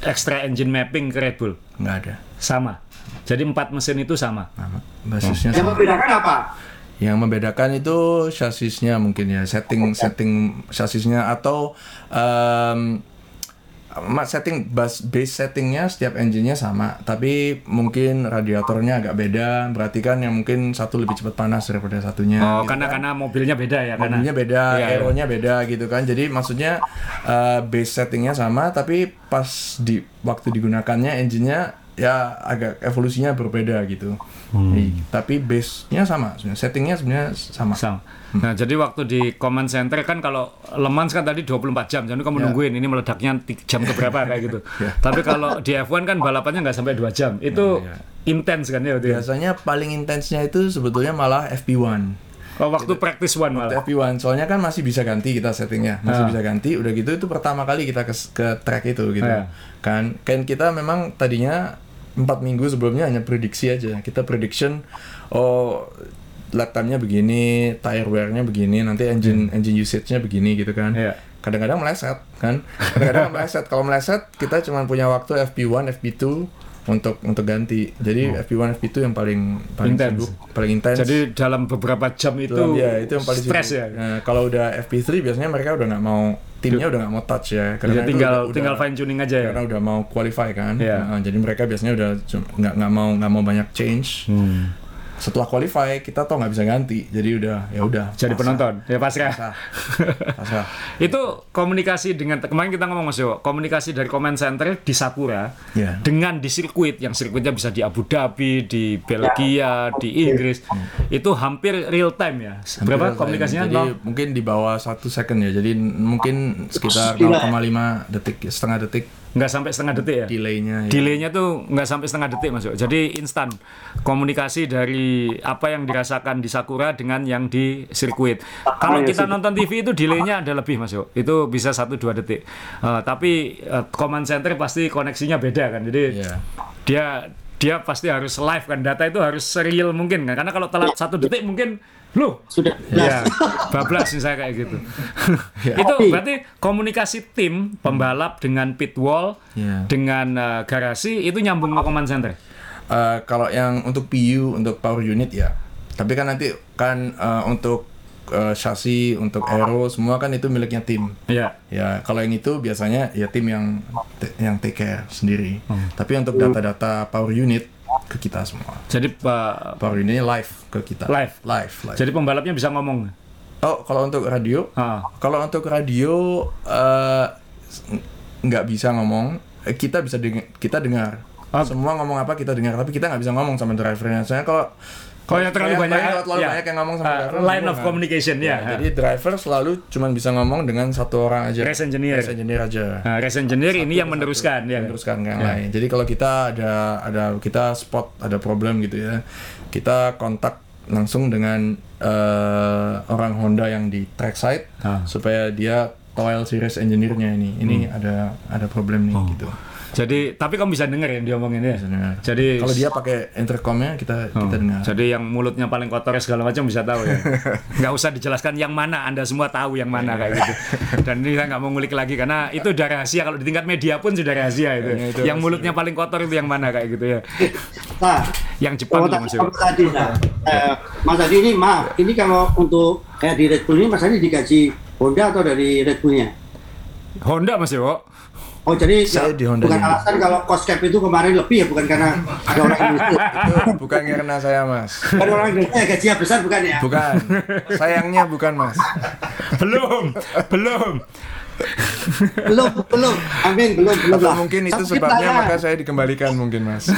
extra engine mapping ke Red Bull. nggak ada. Sama. Jadi empat mesin itu sama. Sama. Basisnya Yang sama. membedakan apa? Yang membedakan itu chassisnya mungkin ya, setting setting chassisnya atau ma- setting bas base settingnya setiap engine-nya sama, tapi mungkin radiatornya agak beda. Berarti kan yang mungkin satu lebih cepat panas daripada satunya. Oh, gitu karena kan. karena mobilnya beda ya, karena mobilnya beda, Iya, iya. aeronya beda gitu kan. Jadi maksudnya eh, base settingnya sama, tapi pas di waktu digunakannya engine-nya ya agak evolusinya berbeda gitu. Hmm. Jadi, tapi base-nya sama, sebenarnya settingnya sebenarnya sama. Sama. Nah, jadi waktu di comment center kan kalau Le Mans kan tadi 24 jam, jadi kamu Ya. nungguin ini meledaknya jam keberapa kayak gitu. Ya. Tapi kalau di F1 kan balapannya nggak sampai 2 jam. Itu Ya, ya. intens kan ya waktu? Biasanya paling intensnya itu sebetulnya malah FP1. Oh, waktu practice one malah. FP1 soalnya kan masih bisa ganti kita settingnya, masih Ah. bisa ganti. Udah gitu itu pertama kali kita ke, ke track itu gitu. Ah. Kan kan kita memang tadinya empat minggu sebelumnya hanya prediksi aja. Kita prediction oh lap time-nya begini, tire wear-nya begini, nanti engine engine usage-nya begini gitu kan. Hmm. Iya. Kadang-kadang meleset kan. Kadang-kadang meleset. Kalau meleset kita cuma punya waktu FP1, FP2 untuk untuk ganti. Jadi FP1, FP2 yang paling paling Oh. Intens. sibuk, paling intens. Jadi dalam beberapa jam itu Dalam- ya itu yang paling stres sibuk. ya. Nah, kalau udah FP3 biasanya mereka udah nggak mau timnya udah nggak mau touch ya. Jadi itu tinggal udah- tinggal udah- fine tuning aja ya. Karena udah mau qualify kan. Iya. Nah, jadi mereka biasanya udah nggak nggak mau nggak mau banyak change. Hmm. Setelah qualify kita toh nggak bisa ganti. Jadi udah ya udah. Jadi pasrah. penonton ya pasrah. Pasrah. Pasrah. itu komunikasi dengan kemarin kita ngomong Mas Yo, komunikasi dari comment center di Sakura Iya. dengan di sirkuit yang sirkuitnya bisa di Abu Dhabi, di Belgia, di Inggris. Itu hampir real time ya. Berapa Hampir komunikasinya? Jadi Nol? mungkin di bawah satu second ya. Jadi mungkin sekitar 0,5 detik, setengah detik nggak sampai setengah detik ya. delaynya ya. Delaynya tuh nggak sampai setengah detik masuk. Jadi instan komunikasi dari apa yang dirasakan di Sakura dengan yang di sirkuit. Kalau ya, kita nonton TV itu delaynya ada lebih masuk. Itu bisa satu dua detik. Eh, tapi eh, command center pasti koneksinya beda kan. Jadi Iya. dia dia pasti harus live kan. Data itu harus serial mungkin kan. Karena kalau telat satu detik mungkin Loh, Sudah Ya, bablas sih saya kayak gitu. Ya. itu berarti komunikasi tim pembalap dengan pit wall, Ya. dengan eh, garasi itu nyambung ke command center. Eh, kalau yang untuk PU untuk power unit ya tapi kan nanti kan eh, untuk eh, chassis untuk aero semua kan itu miliknya tim Ya. ya kalau yang itu biasanya ya tim yang yang take care sendiri tapi untuk data-data power unit ke kita semua Jadi eh, power unitnya live ke kita Live? live live jadi pembalapnya bisa ngomong. oh kalau untuk radio Ah. kalau untuk radio eh, nggak bisa ngomong eh, kita bisa deng- kita dengar Ah. semua ngomong apa kita dengar tapi kita nggak bisa ngomong sama drivernya soalnya kalau Kalau yang terlalu banyak, kalau terlalu ya. banyak yang ngomong sama Ah, driver line of kan. communication ya. jadi driver selalu cuma bisa ngomong dengan satu orang aja Race engineer. race engineer aja Nah, race engineer ini yang meneruskan ya. teruskan ke yang lain. Jadi kalau kita ada ada kita spot ada problem gitu ya, kita kontak langsung dengan eh, orang Honda yang di trackside Ah. supaya dia toil si race engineer-nya ini. Ini Hmm. ada ada problem nih gitu. Jadi tapi kamu bisa denger yang dia omongin ya. Jadi Kalau dia pakai intercomnya kita Oh, kita dengar. Jadi yang mulutnya paling kotor segala macam bisa tahu ya. nggak usah dijelaskan yang mana, Anda semua tahu yang mana kayak gitu. Dan ini saya nggak mau ngulik lagi karena itu udah rahasia. Kalau di tingkat media pun sudah rahasia itu. Kayaknya itu yang mulutnya paling kotor itu yang mana kayak gitu ya. Nah, Yang Jepang kalau tadi, Mas tadi nah, eh, Mas Adi ini maaf, ini kalau untuk kayak di Red Bull ini Mas Adi digaji Honda atau dari Red Bullnya? Honda Mas Yo. Oh jadi Saya ya, di Honda bukan alasan kalau cost cap itu kemarin lebih ya bukan karena ada orang Indonesia. Itu bukan karena saya mas. Bukan orang Indonesia ya, gajinya besar bukan ya? Bukan. Sayangnya bukan mas. belum, belum. Belum, belum. Amin, belum, belum Atau lah. mungkin itu Satu sebabnya maka saya dikembalikan mungkin mas.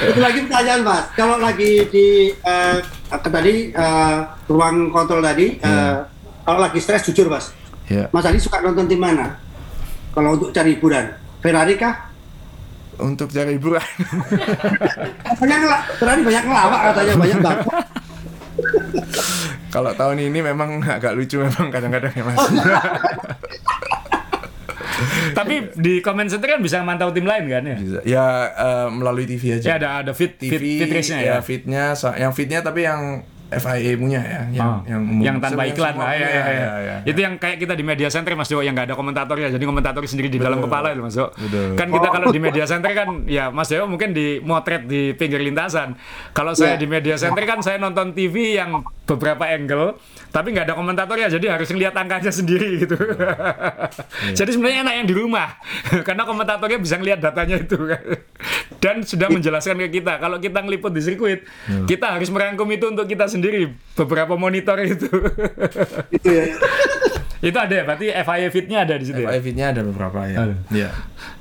Itu lagi pertanyaan mas. Kalau lagi di eh, ke tadi eh, ruang kontrol tadi, eh, kalau lagi stres jujur mas, ya. Mas Adi suka nonton tim mana? Kalau untuk cari hiburan, Ferrari kah? Untuk cari hiburan. Banyak ngelak, Ferrari banyak ngelawak katanya banyak banget. Kalau tahun ini memang agak lucu memang kadang-kadang ya mas. Tapi di comment center kan bisa mantau tim lain kan ya? Bisa. Ya eh, melalui TV aja. Ya ada ada fit fit, TV, fit race-nya ya. ya fitnya, yang fitnya tapi yang FIA punya ya, yang Oh, yang umum. yang tanpa iklan lah ya, ya, ya. ya. Itu yang kayak kita di media center Mas Dewo yang nggak ada komentatornya. Jadi komentator sendiri di dalam kepala itu Mas Dewo. Betul. Kan kita kalau di media center kan ya Mas Dewo mungkin di motret di pinggir lintasan. Kalau saya Ya. di media center kan saya nonton TV yang beberapa angle tapi nggak ada komentatornya jadi harus ngeliat angkanya sendiri gitu. jadi sebenarnya enak yang di rumah karena komentatornya bisa ngeliat datanya itu dan sudah menjelaskan ke kita kalau kita ngeliput di sirkuit kita harus merangkum itu untuk kita sendiri beberapa monitor itu. Itu ya. itu ada ya, berarti FIA fitnya ada di situ ya? FIA fitnya ada beberapa ya. Ada. Iya.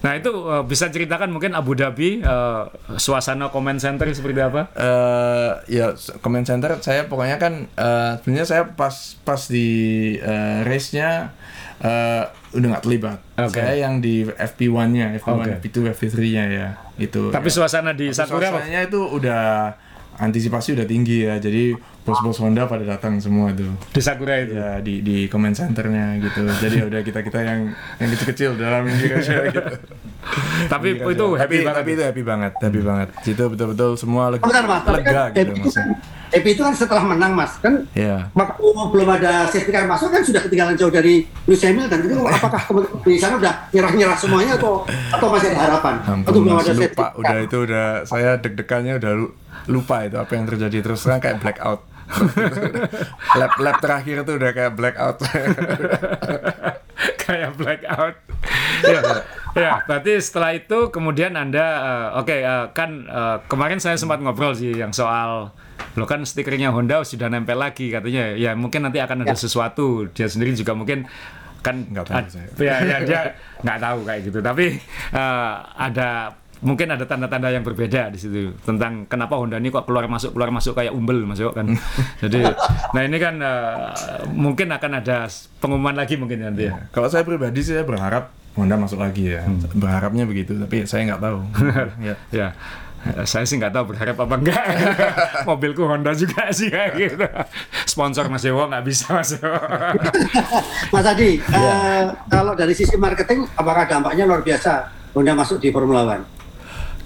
Nah itu eh, bisa ceritakan mungkin Abu Dhabi eh, suasana comment center seperti apa? eh ya comment center saya pokoknya kan eh, sebenarnya saya pas pas di eh, race-nya eh, udah nggak terlibat. Oke. Saya yang di FP1-nya, FP1, Oke. FP2, FP3-nya ya. Itu. Tapi ya. suasana di Sakura apa? Suasananya itu udah antisipasi udah tinggi ya. Jadi bos-bos Honda pada datang semua tuh. Di Sakura itu. Ya di di comment centernya gitu. Jadi ya udah kita kita yang yang kecil-kecil dalam Indonesia gitu. Tapi itu tapi, happy banget. tapi itu happy banget, happy banget. Itu betul-betul semua lega, Bentar mas, tapi lega kan gitu kan, Epi itu kan setelah menang mas, kan Ya. waktu belum ada safety car masuk kan sudah ketinggalan jauh dari Lewis Hamilton itu apakah di sana udah nyerah-nyerah semuanya atau atau masih ada harapan? atau Ampun belum mas, ada safety lupa car? udah itu udah saya deg-degannya udah lu- lupa itu apa yang terjadi terus kan kayak blackout. lap lap terakhir itu udah kayak blackout. Kayak blackout. ya, ya, berarti setelah itu kemudian Anda eh, oke eh, kan eh, kemarin saya sempat ngobrol sih yang soal lo kan stikernya Honda sudah nempel lagi katanya ya mungkin nanti akan ada sesuatu dia sendiri juga mungkin kan Nggak tahu saya. ya, ya dia nggak tahu kayak gitu tapi eh, ada mungkin ada tanda-tanda yang berbeda di situ tentang kenapa Honda ini kok keluar masuk keluar masuk kayak umbel masuk kan jadi nah ini kan eh, mungkin akan ada pengumuman lagi mungkin nanti ya Kalau saya pribadi sih saya berharap Honda masuk lagi ya. Berharapnya begitu, tapi saya nggak tahu. ya. Ya, saya sih nggak tahu berharap apa enggak. Mobilku Honda juga sih kayak gitu. Sponsor Mas Dewo nggak bisa Mas Dewo. Mas Adi, Iya. eh, kalau dari sisi marketing, apakah dampaknya luar biasa Honda masuk di Formula One?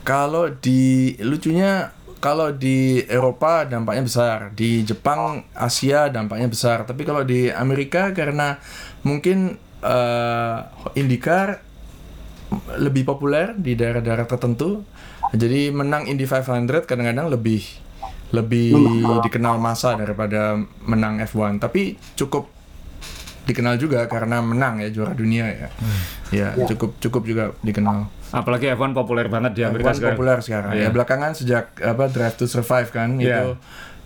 Kalau di lucunya kalau di Eropa dampaknya besar, di Jepang, Asia dampaknya besar. Tapi kalau di Amerika karena mungkin eh, IndyCar lebih populer di daerah-daerah tertentu, jadi menang Indy 500 kadang-kadang lebih lebih dikenal masa daripada menang F1. Tapi cukup dikenal juga karena menang ya juara dunia ya. Ya, cukup cukup juga dikenal. Apalagi F1 populer banget di Amerika F1 sekarang. populer sekarang. Iya. Ya belakangan sejak apa Drive to Survive kan Iya. itu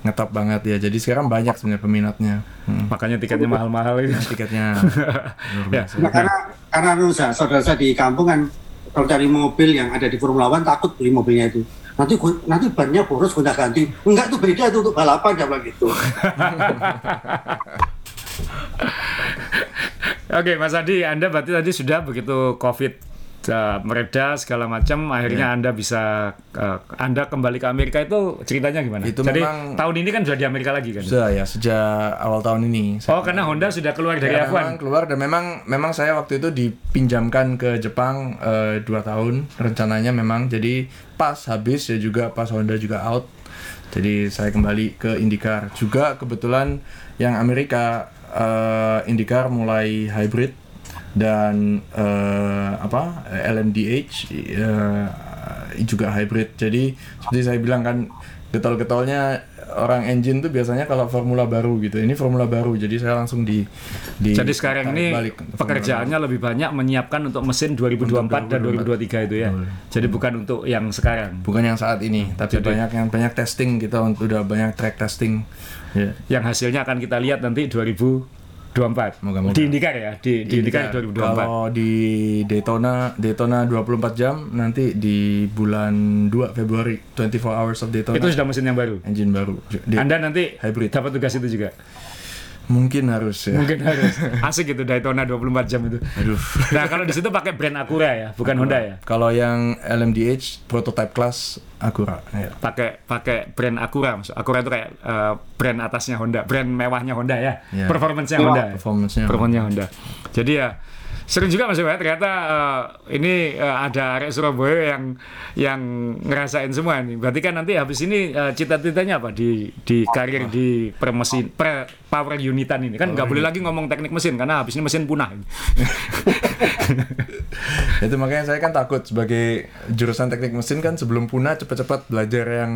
ngetop banget ya. Jadi sekarang banyak sebenarnya peminatnya. Hmm. Makanya tiketnya mahal-mahal itu. Tiketnya Ya. Nah, karena karena saya, saudara saya di kampung kan kalau cari mobil yang ada di Formula One takut beli mobilnya itu. Nanti nanti bannya boros gonta ganti. Enggak itu beda itu untuk balapan bilang gitu. Oke, Mas Adi, Anda berarti tadi sudah begitu COVID uh, mereda segala macam, akhirnya Iya. Anda bisa uh, Anda kembali ke Amerika itu ceritanya gimana? Itu Jadi memang- tahun ini kan sudah di Amerika lagi kan? Sudah ya sejak awal tahun ini. Oh, karena Honda sudah keluar dari Ya, F1. memang keluar dan memang memang saya waktu itu dipinjamkan ke Jepang eh, dua tahun rencananya memang jadi pas habis ya juga pas Honda juga out jadi saya kembali ke IndyCar juga kebetulan yang Amerika eh, IndyCar mulai hybrid dan eh, apa LMDH eh, juga hybrid. Jadi seperti saya bilang kan getol-getolnya orang engine tuh biasanya kalau formula baru gitu. Ini formula baru jadi saya langsung di, di Jadi sekarang ini balik pekerjaannya lebih banyak menyiapkan untuk mesin 2024 dan 2023 itu ya. Jadi bukan untuk yang sekarang. bukan yang saat ini tapi banyak yang banyak testing kita untuk udah banyak track testing ya Yang hasilnya akan kita lihat nanti 2024. Moga-moga. Di IndyCar ya, di, di IndyCar 2024. kalau di Daytona Daytona 24 jam nanti di bulan 2 Februari 24 hours of Daytona Itu sudah mesin yang baru. engine baru Di- Anda nanti Hybrid. dapat tugas itu juga. Mungkin harus ya Mungkin harus. Asik gitu Daytona 24 jam itu. aduh Nah, kalau di situ pakai brand Acura ya, bukan Honda ya. kalau yang LMDH prototype class Acura ya Pakai pakai brand Acura, maksud Acura itu kayak eh, brand atasnya Honda, brand mewahnya Honda ya. Iya. Performance-nya Honda. ya. performance-nya Performanya Honda. Jadi ya seru juga Mas Yoga. Ternyata eh, ini eh, ada arek Surabaya yang yang ngerasain semua nih. Berarti kan nanti habis ini eh, cita-citanya apa? Di di karir di per mesin per power unitan ini. Kan nggak boleh lagi ngomong teknik mesin karena habis ini mesin punah. itu makanya saya kan takut sebagai jurusan teknik mesin kan sebelum punah cepat-cepat belajar yang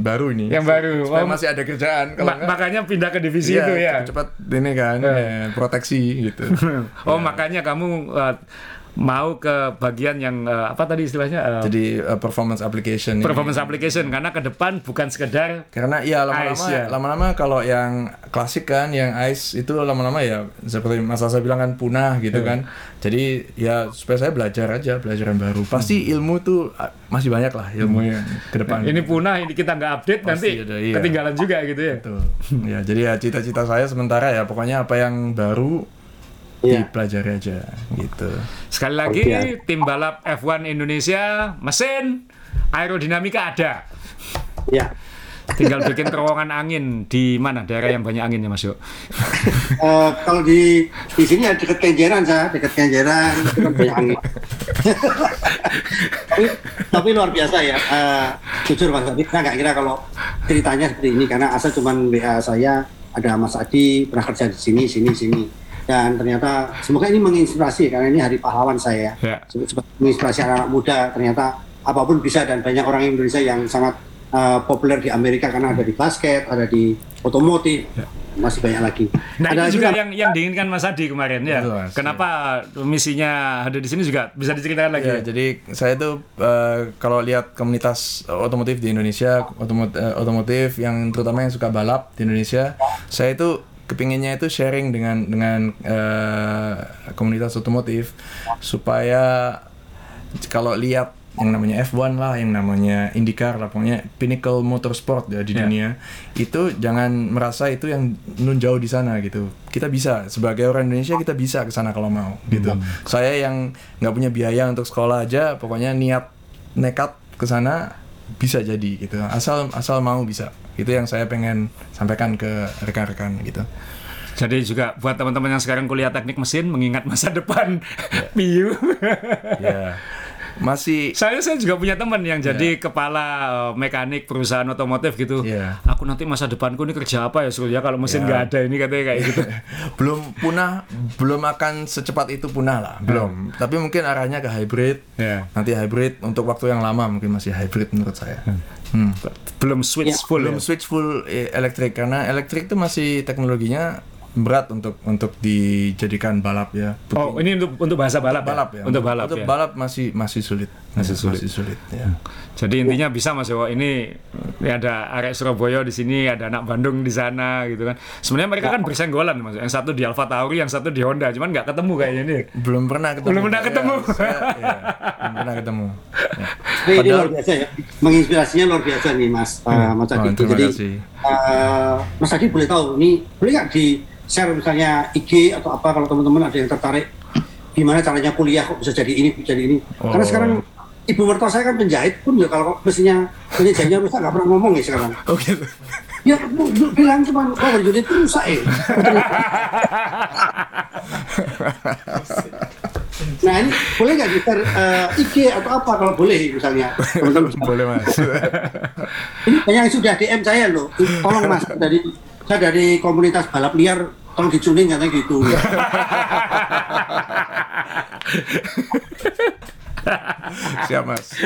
baru ini. Yang baru. supaya Oh, masih ada kerjaan. Kalau Ma- enggak makanya pindah ke divisi iya, itu ya. cepat ini kan ya, proteksi gitu. Oh makanya kamu uh, mau ke bagian yang uh, apa tadi istilahnya uh, jadi uh, performance application ini. performance application karena ke depan bukan sekedar karena ya lama-lama ya. lama-lama kalau yang klasik kan yang ice itu lama-lama ya seperti Mas Asa bilang kan punah gitu kan jadi ya supaya saya belajar aja belajar yang baru pasti ilmu tuh masih banyak lah ilmu yang ke depan ini punah ini kita nggak update nanti ada, iya. ketinggalan juga gitu ya. Betul. ya jadi ya cita-cita saya sementara ya pokoknya apa yang baru Iya. dipelajari aja gitu Sekali lagi Oke. tim balap F1 Indonesia mesin aerodinamika ada. Ya. Tinggal bikin terowongan angin di mana daerah yang banyak anginnya Mas Yo. Eh, kalau di di sini ya dekat Kenjeran saya, dekat Kenjeran banyak angin. tapi, tapi luar biasa ya. Eh, jujur Mas Adi, saya nggak kira kalau ceritanya seperti ini karena asal cuman WA saya ada Mas Adi pernah kerja di sini, sini, sini. Dan ternyata semoga ini menginspirasi karena ini hari pahlawan saya. Ya. Se- seperti menginspirasi anak-anak muda ternyata apa pun bisa dan banyak orang Indonesia yang sangat eh, populer di Amerika karena ada di basket, ada di otomotif, masih banyak lagi. Nah ada ini juga juga- yang yang diinginkan Mas Adi kemarin ya. Betul, Mas. Kenapa misinya ada di sini juga bisa diceritakan lagi? Ya, ya? jadi saya tuh eh, kalau lihat komunitas otomotif di Indonesia, otomotif, otomotif yang terutama yang suka balap di Indonesia, saya itu kepinginnya itu sharing dengan dengan eh, komunitas otomotif supaya kalau lihat yang namanya F1 lah, yang namanya IndyCar lah, pokoknya pinnacle motorsport ya di Ya. dunia. Itu jangan merasa itu yang nun jauh di sana gitu. Kita bisa sebagai orang Indonesia kita bisa ke sana kalau mau gitu. Saya yang nggak punya biaya untuk sekolah aja, pokoknya niat nekat ke sana bisa jadi gitu. Asal asal mau bisa. Itu yang saya pengen sampaikan ke rekan-rekan gitu. Jadi juga buat teman-teman yang sekarang kuliah teknik mesin mengingat masa depan PU. Ya. Masih saya saya juga punya teman yang jadi kepala eh, mekanik perusahaan otomotif gitu. Iya. Aku nanti masa depanku ini kerja apa ya Sul ya kalau mesin Ya. nggak ada ini katanya kayak gitu. belum punah belum akan secepat itu punah lah belum tapi mungkin arahnya ke hybrid Ya. nanti hybrid untuk waktu yang lama mungkin masih hybrid menurut saya Hmm. Belum switch Ya. full. belum ya? switch full eh, elektrik karena elektrik itu masih teknologinya berat untuk untuk dijadikan balap ya Oh, ini untuk untuk bahasa balap. balap ya? ya Untuk balap untuk ya. balap masih masih sulit Masih sulit. masih sulit ya Jadi intinya bisa Mas Yowo ini ini ada arek Surabaya di sini, ada anak Bandung di sana gitu kan. Sebenarnya mereka kan bersenggolan Mas. Yang satu di Alfa Tauri, yang satu di Honda, cuman nggak ketemu kayaknya ini. belum pernah ketemu Belum pernah Ya, ketemu. saya- ya, belum pernah ketemu Ya. Ini, ini Padahal- luar biasa ya. Menginspirasinya luar biasa nih Mas uh, Mas Oh, Adi. terima Jadi kasih. uh, Mas Adi boleh tahu ini boleh nggak di share misalnya IG atau apa kalau teman-teman ada yang tertarik gimana caranya kuliah kok bisa jadi ini bisa jadi ini. Karena Oh. sekarang ibu mertua saya kan penjahit pun ya kalau mesinnya mesin jahitnya rusak nggak pernah ngomong ya sekarang. oh gitu Ya bu, bu- bilang cuma power unit itu rusak ya. nah ini boleh nggak share uh, IG atau apa kalau boleh misalnya teman-teman boleh mas ini banyak yang sudah DM saya loh tolong mas dari saya dari komunitas balap liar tolong dicuning katanya gitu siap mas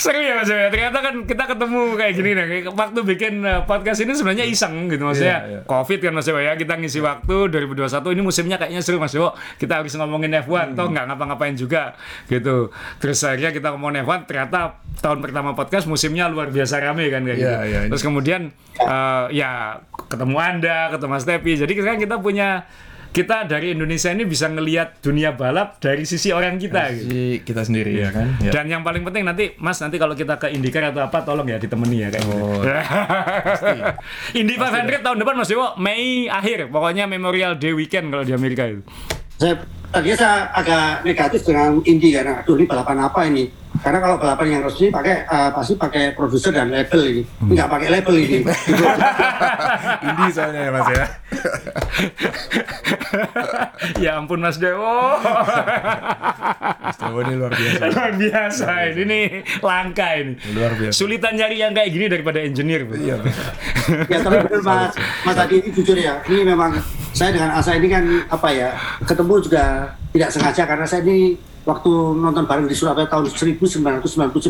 Seru ya Mas ya. Ternyata kan kita ketemu kayak gini nih. Waktu bikin uh, podcast ini sebenarnya iseng gitu maksudnya. Iya, iya. Covid kan Mas Dewa ya. Kita ngisi waktu 2021 ini musimnya kayaknya seru Mas Dewa. Kita harus ngomongin F1 toh nggak ngapa-ngapain juga gitu. Terus akhirnya kita ngomongin F1 ternyata tahun pertama podcast musimnya luar biasa rame kan kayak Iya, gitu. iya. Terus kemudian uh, ya ketemu Anda, ketemu Mas Tepi. Jadi sekarang kita punya kita dari Indonesia ini bisa ngelihat dunia balap dari sisi orang kita gitu. si kita sendiri ya kan ya. Dan yang paling penting nanti Mas nanti kalau kita ke IndyCar atau apa tolong ya ditemani ya kayak gitu. Oh, Indy 500 tahun depan Mas Dewo Mei akhir pokoknya Memorial Day weekend kalau di Amerika itu. Saya tadinya saya agak negatif dengan Indi karena aduh ini balapan apa ini karena kalau balapan yang resmi pakai eh, pasti pakai produser dan label ini nggak pakai label ini. Indi soalnya ya mas ya ya ampun Mas Dewo. Mas Dewo ini luar biasa Luar biasa ini nih langka ini. luar biasa Sulitan nyari yang kayak gini daripada engineer. Bu. Iya. ya tapi benar mas mas tadi ini jujur ya ini memang saya dengan Asa ini kan apa ya ketemu juga tidak sengaja karena saya ini waktu nonton bareng di Surabaya tahun 1999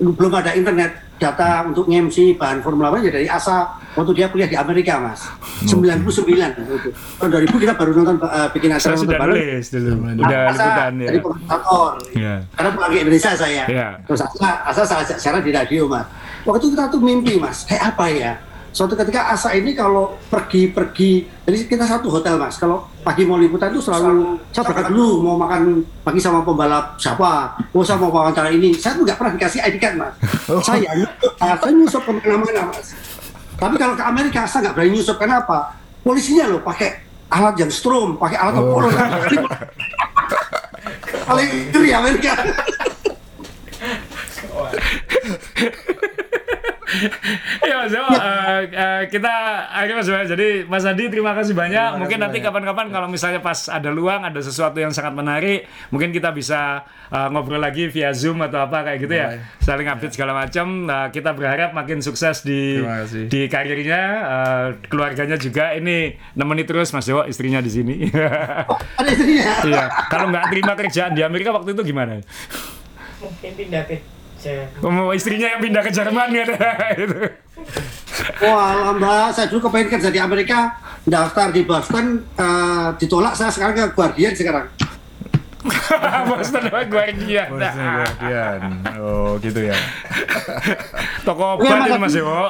belum ada internet data untuk nge-MC bahan Formula One ya dari Asa waktu dia kuliah di Amerika mas. 99 itu. Tahun 2000 kita baru nonton eh, bikin acara Saya nonton sudah bareng. nulis dulu. Udah Asa liputan ya. jadi komentator Iya. karena pulang ke Indonesia saya. Iya. terus Asa, Asa saya siaran di radio mas. Waktu itu kita tuh mimpi mas. Kayak apa ya suatu ketika Asa ini kalau pergi-pergi jadi kita satu hotel mas. Kalau pagi mau liputan itu selalu saya berangkat dulu mau makan pagi sama pembalap siapa mau saya mau wawancara ini. Saya tuh nggak pernah dikasih ID card mas. Saya uh, saya nyusup ke mana-mana mas. Tapi kalau ke Amerika saya nggak berani nyusup. Kenapa? Polisinya loh pakai alat yang strom pakai alat Oh. tempur paling ngeri Amerika Iya Mas Dewo, eh, eh, kita akhirnya Mas Dewo. Jadi Mas Adi terima kasih banyak. mungkin nanti kapan-kapan kalau misalnya pas ada luang, ada sesuatu yang sangat menarik, mungkin kita bisa eh, ngobrol lagi via Zoom atau apa kayak gitu ya. Saling update segala macam. Nah, kita berharap makin sukses di Terima di karirnya, eh, keluarganya juga. Ini nemeni terus Mas Dewo, istrinya di sini. ada istrinya Iya. Kalau nggak terima kerjaan di Amerika waktu itu gimana? mungkin pindah Mau istrinya yang pindah ke Jerman kan? gitu. Wah, Mbak, saya dulu kepengen kerja di Amerika, daftar di Boston, eh, ditolak saya sekarang ke Guardian sekarang. Boston Guardian. Boston Guardian. Oh, gitu ya. Toko obat Mas ini Mas Adi. Dewo.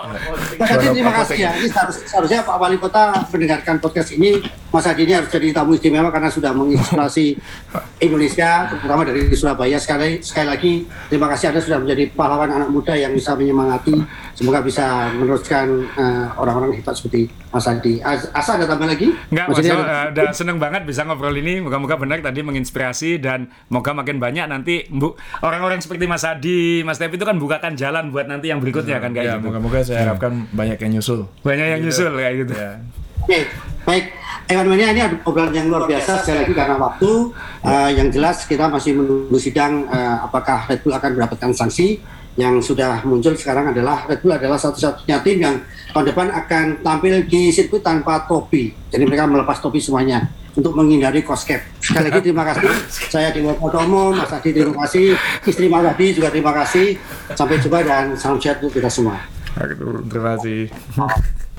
Mas Adi terima kasih ya. Ini seharus- seharusnya Pak Wali Kota mendengarkan podcast ini. Mas Adi ini harus jadi tamu istimewa karena sudah menginspirasi Indonesia, terutama dari Surabaya. Sekali sekali lagi terima kasih Anda sudah menjadi pahlawan anak muda yang bisa menyemangati. Semoga bisa meneruskan eh, orang-orang hebat seperti Mas Adi. As- Asa ada tambah lagi? Enggak, Mas ada- eh, udah seneng banget bisa ngobrol ini. Moga-moga benar tadi menginspirasi dan moga makin banyak nanti bu- orang-orang seperti Mas Adi, Mas Tepi itu kan bukakan jalan buat nanti yang berikutnya kan kayak Ya, gitu. moga-moga saya harapkan banyak yang nyusul. Banyak yang nyusul kayak gitu. Ya. Oke, baik. Ewan Mania ini ada obrolan yang luar biasa sekali lagi karena waktu. Eh, yang jelas kita masih menunggu sidang eh, apakah Red Bull akan mendapatkan sanksi. Yang sudah muncul sekarang adalah Red Bull adalah satu-satunya tim yang tahun depan akan tampil di sirkuit tanpa topi. Jadi mereka melepas topi semuanya untuk menghindari cost cap. Sekali lagi terima kasih. Saya Dewa Potomo, Mas Adi terima kasih, istri Mas Adi juga terima kasih. Sampai jumpa dan salam sehat untuk kita semua. Terima kasih.